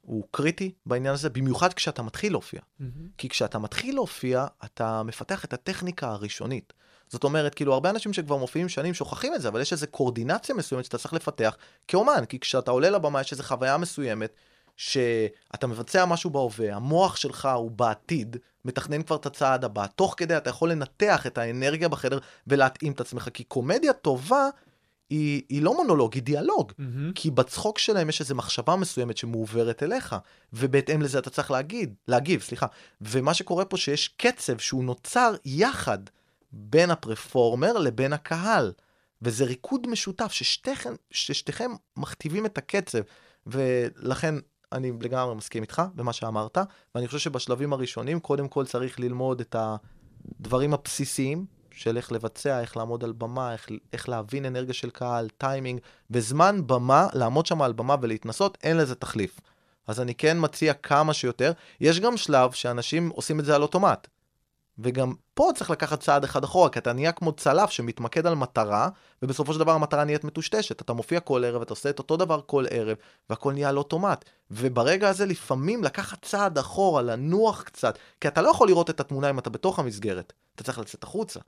הוא קריטי בעניין הזה, במיוחד כשאתה מתחיל להופיע. Mm-hmm. כי כשאתה מתחיל להופיע, אתה מפתח את הטכניקה הראשונית. זאת אומרת, כאילו, הרבה אנשים שכבר מופיעים שנים שוכחים את זה, אבל יש איזו קורדינציה מסוימת שאתה צריך לפתח כאומן, כי כשאתה עולה לבמה יש איזו חוויה מסוימת, שאתה מבצע משהו בהווה, המוח שלך הוא בעתיד, מתכנן כבר את הצעד הבא, תוך כדי אתה יכול לנתח את האנרגיה בחדר ולהתאים את עצמך, כי קומדיה טובה היא, היא לא מונולוג, היא דיאלוג. מהמם. כי בצחוק שלהם יש איזו מחשבה מסוימת שמועברת אליך, ובהתאם לזה אתה צריך להגיד, להגיב, סליחה. ומה שקורה פה שיש קצב שהוא נוצר יחד בין הפרפורמר לבין הקהל, וזה ריקוד משותף ששתיכם, ששתיכם מכתיבים את הקצב, ולכן אני לגמרי מסכים איתך במה שאמרת, ואני חושב שבשלבים הראשונים קודם כל צריך ללמוד את הדברים הבסיסיים של איך לבצע, איך לעמוד על במה, איך, איך להבין אנרגיה של קהל, טיימינג, בזמן במה, לעמוד שם על במה ולהתנסות, אין לזה תחליף. אז אני כן מציע כמה שיותר. יש גם שלב שאנשים עושים את זה על אוטומט. וגם פה צריך לקחת צעד אחד אחורה, כי אתה נהיה כמו צלף שמתמקד על מטרה, ובסופו של דבר המטרה נהיית מטושטשת. אתה מופיע כל ערב, אתה עושה את אותו דבר כל ערב, והכל נהיה על אוטומט. וברגע הזה לפעמים לקחת צעד אחורה, לנוח קצת, כי אתה לא יכול לראות את התמונה אם אתה בתוך המסגרת, אתה צריך לצאת החוצה.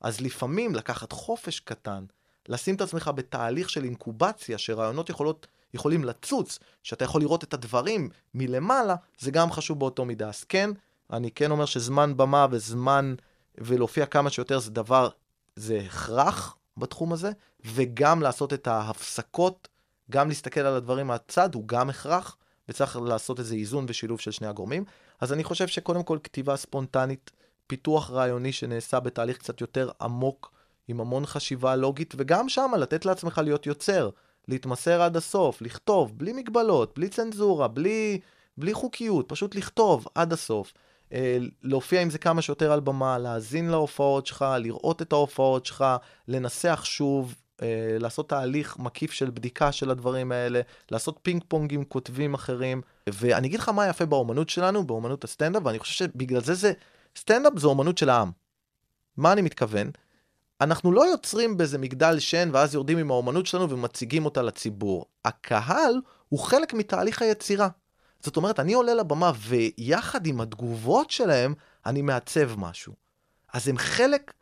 אז לפעמים לקחת חופש קטן, לשים את עצמך בתהליך של אינקובציה, שרעיונות יכולות, יכולים לצוץ, שאתה יכול לראות את הדברים מלמעלה, זה גם חשוב באותו מידה. אז כן, אני כן אומר שזמן במה וזמן ולהופיע כמה שיותר זה דבר, זה הכרח בתחום הזה, וגם לעשות את ההפסקות, גם להסתכל על הדברים מהצד, הוא גם הכרח, וצריך לעשות איזה איזון ושילוב של שני הגורמים. אז אני חושב שקודם כל כתיבה ספונטנית, פיתוח רעיוני שנעשה בתהליך קצת יותר עמוק, עם המון חשיבה לוגית, וגם שם לתת לעצמך להיות יוצר, להתמסר עד הסוף, לכתוב, בלי מגבלות, בלי צנזורה, בלי, בלי חוקיות, פשוט לכתוב עד הסוף. אה, להופיע עם זה כמה שיותר על במה, להאזין להופעות שלך, לראות את ההופעות שלך, לנסח שוב, אה, לעשות תהליך מקיף של בדיקה של הדברים האלה, לעשות פינג פונג עם כותבים אחרים. ואני אגיד לך מה יפה באומנות שלנו, באומנות הסטנדאפ, ואני חושב שבגלל זה זה, סטנדאפ זה אומנות של העם. מה אני מתכוון? אנחנו לא יוצרים באיזה מגדל שן ואז יורדים עם האומנות שלנו ומציגים אותה לציבור. הקהל הוא חלק מתהליך היצירה. זאת אומרת, אני עולה לבמה ויחד עם התגובות שלהם, אני מעצב משהו. אז הם חלק,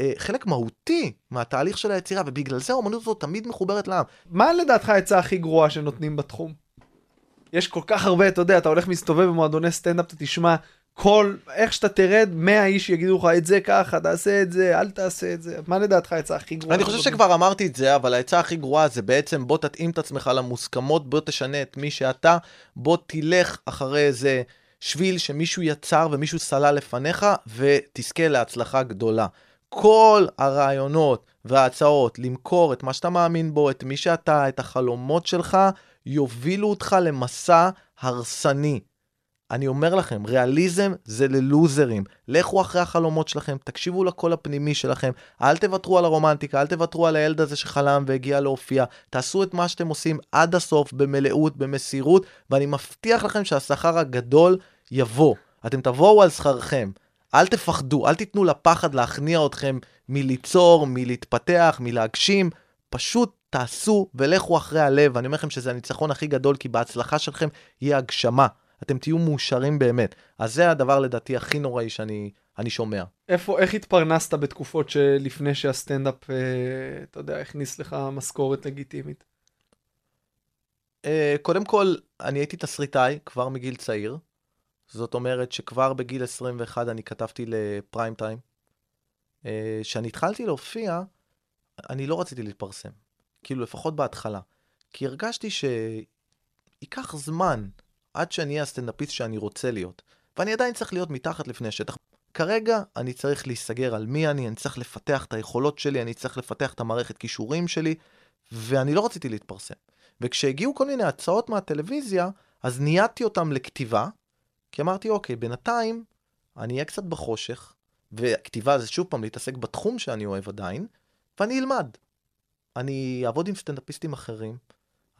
אה, חלק מהותי מהתהליך של היצירה, ובגלל זה האומנות הזאת תמיד מחוברת לעם. מה לדעתך העצה הכי גרועה שנותנים בתחום? יש כל כך הרבה, אתה יודע, אתה הולך מסתובב במועדוני סטנדאפ, אתה תשמע כל, איך שאתה תרד, 100 איש יגידו לך את זה ככה, תעשה את זה, אל תעשה את זה. מה לדעתך העצה הכי גרועה? אני חושב? שכבר אמרתי את זה, אבל העצה הכי גרועה זה בעצם בוא תתאים את עצמך למוסכמות, בוא תשנה את מי שאתה, בוא תלך אחרי איזה שביל שמישהו יצר ומישהו סלל לפניך, ותזכה להצלחה גדולה. כל הרעיונות וההצעות למכור את מה שאתה מאמין בו, את מי שאתה, את החלומות שלך, יובילו אותך למסע הרסני. אני אומר לכם, ריאליזם זה ללוזרים. לכו אחרי החלומות שלכם, תקשיבו לקול הפנימי שלכם, אל תוותרו על הרומנטיקה, אל תוותרו על הילד הזה שחלם והגיע להופיע. תעשו את מה שאתם עושים עד הסוף, במלאות, במסירות, ואני מבטיח לכם שהשכר הגדול יבוא. אתם תבואו על שכרכם. אל תפחדו, אל תיתנו לפחד להכניע אתכם מליצור, מלהתפתח, מלהגשים. פשוט תעשו ולכו אחרי הלב. אני אומר לכם שזה הניצחון הכי גדול, כי בהצלחה שלכם יהיה הגשמה. אתם תהיו מאושרים באמת. אז זה הדבר לדעתי הכי נוראי שאני אני שומע. איפה, איך התפרנסת בתקופות שלפני שהסטנדאפ, אה, אתה יודע, הכניס לך משכורת לגיטימית? אה, קודם כל, אני הייתי תסריטאי כבר מגיל צעיר. זאת אומרת שכבר בגיל 21 אני כתבתי לפריים טיים. אה, כשאני התחלתי להופיע, אני לא רציתי להתפרסם. כאילו, לפחות בהתחלה. כי הרגשתי שייקח זמן עד שאני אהיה הסטנדאפיסט שאני רוצה להיות. ואני עדיין צריך להיות מתחת לפני השטח. כרגע אני צריך להיסגר על מי אני, אני צריך לפתח את היכולות שלי, אני צריך לפתח את המערכת כישורים שלי, ואני לא רציתי להתפרסם. וכשהגיעו כל מיני הצעות מהטלוויזיה, אז ניידתי אותם לכתיבה, כי אמרתי, אוקיי, בינתיים אני אהיה קצת בחושך, וכתיבה זה שוב פעם להתעסק בתחום שאני אוהב עדיין, ואני אלמד. אני אעבוד עם סטנדאפיסטים אחרים,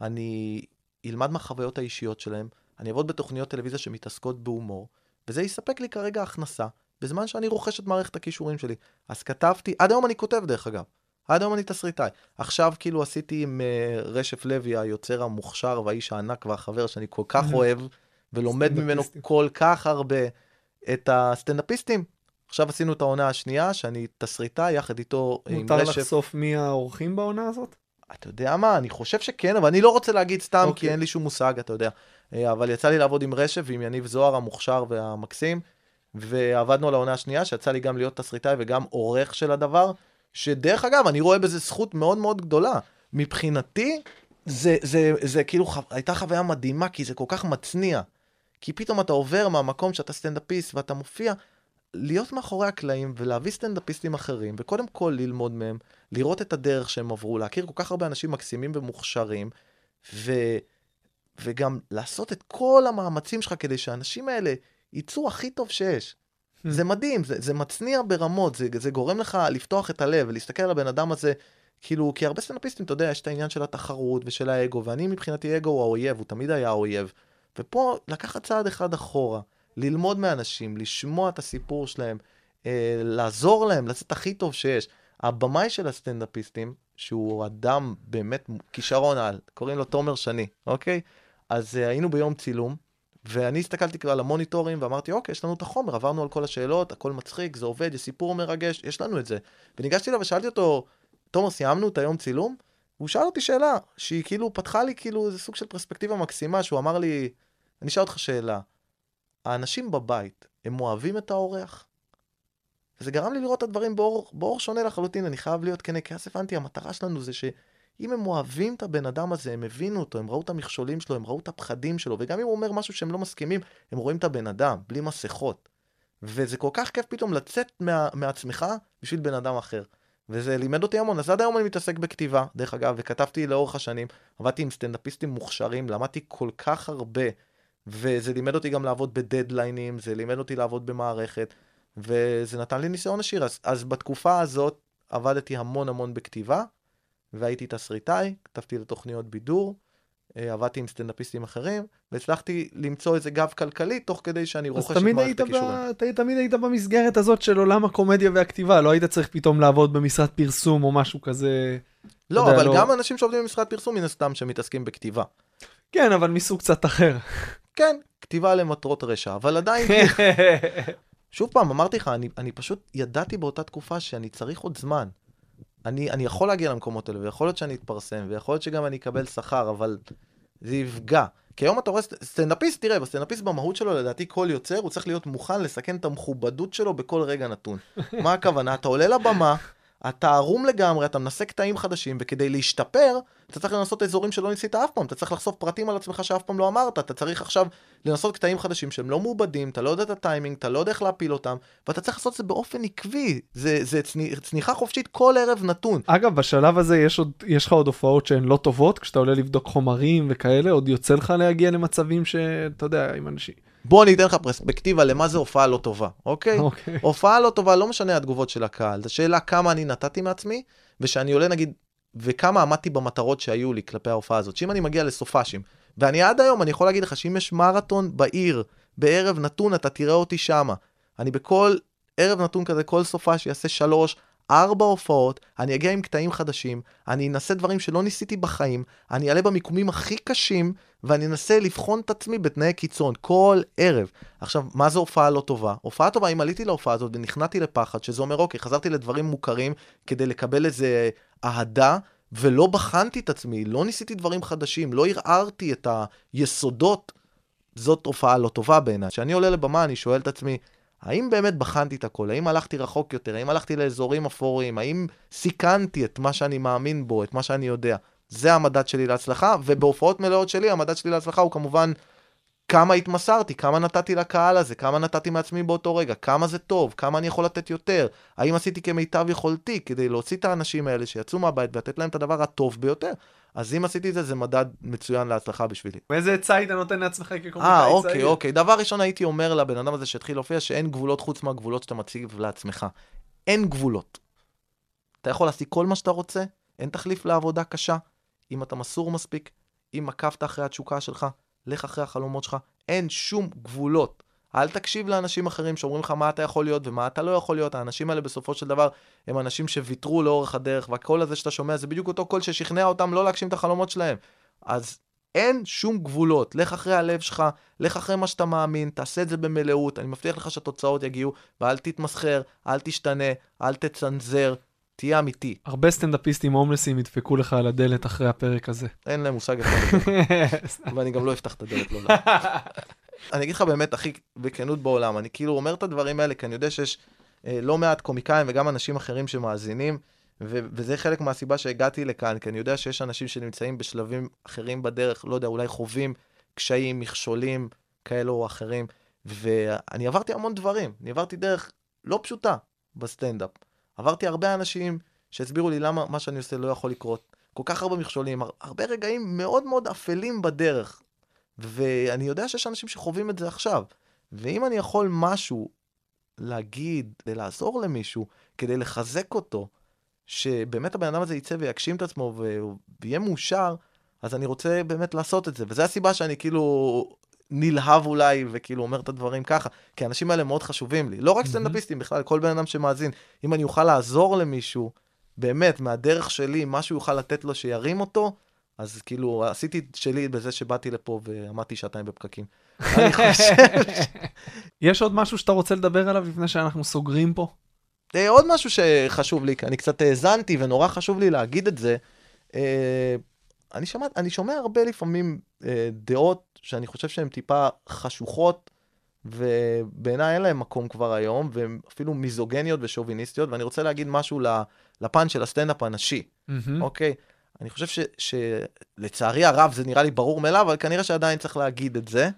אני אלמד מהחוויות האישיות שלהם, אני אעבוד בתוכניות טלוויזיה שמתעסקות בהומור, וזה יספק לי כרגע הכנסה, בזמן שאני רוכש את מערכת הכישורים שלי. אז כתבתי, עד היום אני כותב דרך אגב, עד היום אני תסריטאי. עכשיו כאילו עשיתי עם uh, רשף לוי, היוצר המוכשר והאיש הענק והחבר שאני כל כך אוהב, ולומד ממנו. כל כך הרבה את הסטנדאפיסטים. עכשיו עשינו את העונה השנייה, שאני תסריטאי יחד איתו עם מותר רשף. לחשוף מי האורחים בעונה הזאת? אתה יודע מה, אני חושב שכן, אבל אני לא רוצה להגיד סתם, okay. אוקיי. כי אין לי שום מושג, אתה יודע. אה, אבל יצא לי לעבוד עם רשף ועם יניב זוהר המוכשר והמקסים, ועבדנו על העונה השנייה, שיצא לי גם להיות תסריטאי וגם עורך של הדבר, שדרך אגב, אני רואה בזה זכות מאוד מאוד גדולה. מבחינתי, זה, זה, זה כאילו ח... הייתה חוויה מדהימה, כי זה כל כך מצניע. כי פתאום אתה עובר מהמקום שאתה סטנדאפיסט ואתה מופיע, להיות מאחורי הקלעים ולהביא סטנדאפיסטים אחרים, וקודם כל ללמוד מהם, לראות את הדרך שהם עברו, להכיר כל כך הרבה אנשים מקסימים ומוכשרים, ו... וגם לעשות את כל המאמצים שלך כדי שהאנשים האלה יצאו הכי טוב שיש. זה מדהים, זה, זה מצניע ברמות, זה, זה גורם לך לפתוח את הלב ולהסתכל על הבן אדם הזה, כאילו, כי הרבה סטנדאפיסטים, אתה יודע, יש את העניין של התחרות ושל האגו, ואני מבחינתי אגו הוא האויב, הוא תמיד היה האויב. ופה לקחת צעד אחד אחורה, ללמוד מאנשים, לשמוע את הסיפור שלהם, אה, לעזור להם, לצאת הכי טוב שיש. הבמאי של הסטנדאפיסטים, שהוא אדם באמת כישרון על, קוראים לו תומר שני, אוקיי? אז אה, היינו ביום צילום, ואני הסתכלתי כבר על המוניטורים ואמרתי, אוקיי, יש לנו את החומר, עברנו על כל השאלות, הכל מצחיק, זה עובד, יש סיפור מרגש, יש לנו את זה. וניגשתי אליו ושאלתי אותו, תומר, סיימנו את היום צילום? והוא שאל אותי שאלה, שהיא כאילו פתחה לי כאילו איזה סוג של פרספקטיבה מקסימה, שהוא אמר לי, אני אשאל אותך שאלה, האנשים בבית, הם אוהבים את האורח? וזה גרם לי לראות את הדברים באור, באור שונה לחלוטין, אני חייב להיות כנה, כי אז הבנתי, המטרה שלנו זה שאם הם אוהבים את הבן אדם הזה, הם הבינו אותו, הם ראו את המכשולים שלו, הם ראו את הפחדים שלו, וגם אם הוא אומר משהו שהם לא מסכימים, הם רואים את הבן אדם, בלי מסכות. וזה כל כך כיף פתאום לצאת מה, מעצמך בשביל בן אדם אחר. וזה לימד אותי המון, אז עד היום אני מתעסק בכתיבה, דרך אגב, וכתבתי לאורך השנים, עבדתי עם סטנדאפיסטים מוכשרים, למדתי כל כך הרבה, וזה לימד אותי גם לעבוד בדדליינים, זה לימד אותי לעבוד במערכת, וזה נתן לי ניסיון עשיר. אז, אז בתקופה הזאת עבדתי המון המון בכתיבה, והייתי תסריטאי, כתבתי לתוכניות בידור, אה, עבדתי עם סטנדאפיסטים אחרים, והצלחתי למצוא איזה גב כלכלי, תוך כדי שאני אז רוכש את מערכת ב... הכישורים. ת- תמיד היית במסגרת הזאת של עולם הקומדיה והכתיבה, לא היית צריך פתאום לעבוד במשרד פרסום או משהו כזה. לא, יודע, אבל לא- גם אנשים שעובדים במשרד פרסום, מן הסתם, שמתעסקים בכתיבה. כן, אבל מסוג קצת אחר. כן, כתיבה למטרות רשע, אבל עדיין, שוב פעם, אמרתי לך, אני, אני פשוט ידעתי באותה תקופה שאני צריך עוד זמן. אני, אני יכול להגיע למקומות האלה, ויכול להיות שאני אתפרסם, ויכול להיות שגם אני אקבל שכר, אבל זה יפגע. כי היום אתה רואה סט- סטנדאפיסט, תראה, בסטנדאפיסט במהות שלו, לדעתי כל יוצר, הוא צריך להיות מוכן לסכן את המכובדות שלו בכל רגע נתון. מה הכוונה? אתה עולה לבמה, אתה ערום לגמרי, אתה מנסה קטעים חדשים, וכדי להשתפר, אתה צריך לנסות אזורים שלא ניסית אף פעם, אתה צריך לחשוף פרטים על עצמך שאף פעם לא אמרת, אתה צריך עכשיו לנסות קטעים חדשים שהם לא מעובדים, אתה לא יודע את הטיימינג, אתה לא יודע איך להפיל אותם, ואתה צריך לעשות את זה באופן עקבי, זה, זה צני, צניחה חופשית כל ערב נתון. אגב, בשלב הזה יש, עוד, יש לך עוד הופעות שהן לא טובות, כשאתה עולה לבדוק חומרים וכאלה, עוד יוצא לך להגיע למצבים שאתה יודע, עם אנשים. בוא אני אתן לך פרספקטיבה למה זה הופעה לא טובה, אוקיי? אוקיי. הופעה לא טובה, לא משנה התגובות של הקהל, זו שאלה כמה אני נתתי מעצמי, ושאני עולה נגיד, וכמה עמדתי במטרות שהיו לי כלפי ההופעה הזאת. שאם אני מגיע לסופאשים, ואני עד היום, אני יכול להגיד לך שאם יש מרתון בעיר, בערב נתון, אתה תראה אותי שמה. אני בכל ערב נתון כזה, כל סופש יעשה שלוש, ארבע הופעות, אני אגיע עם קטעים חדשים, אני אנסה דברים שלא ניסיתי בחיים, אני אעלה במיקומים הכי קשים, ואני אנסה לבחון את עצמי בתנאי קיצון, כל ערב. עכשיו, מה זה הופעה לא טובה? הופעה טובה, אם עליתי להופעה הזאת ונכנעתי לפחד, שזה אומר, אוקיי, חזרתי לדברים מוכרים כדי לקבל איזה אהדה, ולא בחנתי את עצמי, לא ניסיתי דברים חדשים, לא ערערתי את היסודות, זאת הופעה לא טובה בעיניי. כשאני עולה לבמה, אני שואל את עצמי, האם באמת בחנתי את הכל? האם הלכתי רחוק יותר? האם הלכתי לאזורים אפורים? האם סיכנתי את מה שאני מאמין בו, את מה שאני יודע? זה המדד שלי להצלחה, ובהופעות מלאות שלי, המדד שלי להצלחה הוא כמובן כמה התמסרתי, כמה נתתי לקהל הזה, כמה נתתי מעצמי באותו רגע, כמה זה טוב, כמה אני יכול לתת יותר, האם עשיתי כמיטב יכולתי כדי להוציא את האנשים האלה שיצאו מהבית ולתת להם את הדבר הטוב ביותר. אז אם עשיתי את זה, זה מדד מצוין להצלחה בשבילי. ואיזה עצה היית נותן לעצמך כקומיקאי אה, צעיר? אוקיי, אוקיי. דבר ראשון הייתי אומר לבן אדם הזה שהתחיל להופיע, שאין גבולות חוץ מהגבולות שאתה מציב לעצמך. אין גבולות. אתה יכול להשיג כל מה שאתה רוצה, אין תחליף לעבודה קשה. אם אתה מסור מספיק, אם עקבת אחרי התשוקה שלך, לך אחרי החלומות שלך, אין שום גבולות. אל תקשיב לאנשים אחרים שאומרים לך מה אתה יכול להיות ומה אתה לא יכול להיות. האנשים האלה בסופו של דבר הם אנשים שוויתרו לאורך הדרך, והקול הזה שאתה שומע זה בדיוק אותו קול ששכנע אותם לא להגשים את החלומות שלהם. אז אין שום גבולות. לך אחרי הלב שלך, לך אחרי מה שאתה מאמין, תעשה את זה במלאות, אני מבטיח לך שהתוצאות יגיעו, ואל תתמסחר, אל תשתנה, אל תצנזר, תהיה אמיתי. הרבה סטנדאפיסטים הומלסים ידפקו לך על הדלת אחרי הפרק הזה. אין להם מושג לדבר, ואני גם לא אפתח את הדלת, לא יודע. אני אגיד לך באמת, הכי בכנות בעולם, אני כאילו אומר את הדברים האלה, כי אני יודע שיש אה, לא מעט קומיקאים וגם אנשים אחרים שמאזינים, ו- וזה חלק מהסיבה שהגעתי לכאן, כי אני יודע שיש אנשים שנמצאים בשלבים אחרים בדרך, לא יודע, אולי חווים קשיים, מכשולים כאלו או אחרים, ואני עברתי המון דברים, אני עברתי דרך לא פשוטה בסטנדאפ. עברתי הרבה אנשים שהסבירו לי למה מה שאני עושה לא יכול לקרות. כל כך הרבה מכשולים, הר- הרבה רגעים מאוד מאוד אפלים בדרך. ואני יודע שיש אנשים שחווים את זה עכשיו. ואם אני יכול משהו להגיד, לעזור למישהו, כדי לחזק אותו, שבאמת הבן אדם הזה יצא ויגשים את עצמו ויהיה מאושר, אז אני רוצה באמת לעשות את זה. וזו הסיבה שאני כאילו נלהב אולי, וכאילו אומר את הדברים ככה, כי האנשים האלה מאוד חשובים לי. לא רק סטנדאפיסטים, בכלל, כל בן אדם שמאזין. אם אני אוכל לעזור למישהו, באמת, מהדרך שלי, משהו יוכל לתת לו שירים אותו, אז כאילו, עשיתי את שלי בזה שבאתי לפה ועמדתי שעתיים בפקקים. אני חושב... יש עוד משהו שאתה רוצה לדבר עליו לפני שאנחנו סוגרים פה? אה, עוד משהו שחשוב לי, אני קצת האזנתי ונורא חשוב לי להגיד את זה. אני, שמע, אני שומע הרבה לפעמים אה, דעות שאני חושב שהן טיפה חשוכות, ובעיניי אין להן מקום כבר היום, והן אפילו מיזוגניות ושוביניסטיות, ואני רוצה להגיד משהו לפן של הסטנדאפ הנשי, מהמם. אוקיי? אני חושב ש- שלצערי הרב זה נראה לי ברור מאליו, אבל כנראה שעדיין צריך להגיד את זה,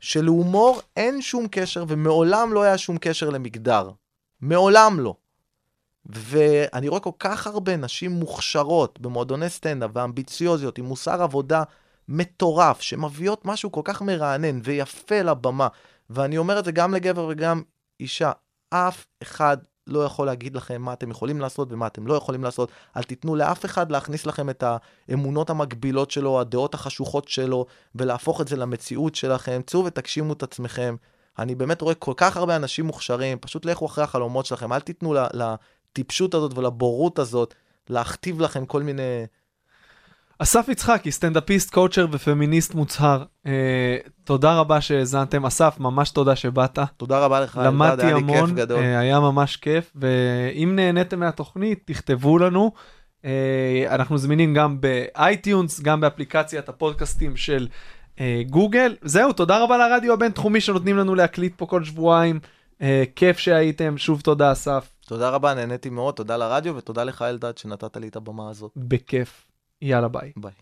שלהומור אין שום קשר, ומעולם לא היה שום קשר למגדר. מעולם לא. ואני רואה כל כך הרבה נשים מוכשרות במועדוני סטנדאפ ואמביציוזיות עם מוסר עבודה מטורף, שמביאות משהו כל כך מרענן ויפה לבמה. ואני אומר את זה גם לגבר וגם אישה, אף אחד לא יכול להגיד לכם מה אתם יכולים לעשות ומה אתם לא יכולים לעשות. אל תיתנו לאף אחד להכניס לכם את האמונות המקבילות שלו, הדעות החשוכות שלו, ולהפוך את זה למציאות שלכם. צאו ותגשימו את עצמכם. אני באמת רואה כל כך הרבה אנשים מוכשרים, פשוט לכו אחרי החלומות שלכם, אל תיתנו לטיפשות הזאת ולבורות הזאת להכתיב לכם כל מיני... אסף יצחקי, סטנדאפיסט, קואוצ'ר ופמיניסט מוצהר. אה, תודה רבה שהאזנתם. אסף, ממש תודה שבאת. תודה רבה לך, אלדד, למדתי היה לי כיף גדול. אה, היה ממש כיף, ואם נהניתם מהתוכנית, תכתבו לנו. אה, אנחנו זמינים גם באייטיונס, גם באפליקציית הפודקאסטים של אה, גוגל. זהו, תודה רבה לרדיו הבינתחומי שנותנים לנו להקליט פה כל שבועיים. אה, כיף שהייתם, שוב תודה אסף, תודה רבה, נהניתי מאוד, תודה לרדיו ותודה לך אלדד שנתת לי את הבמה הזאת. בכיף. יאללה ביי. ביי.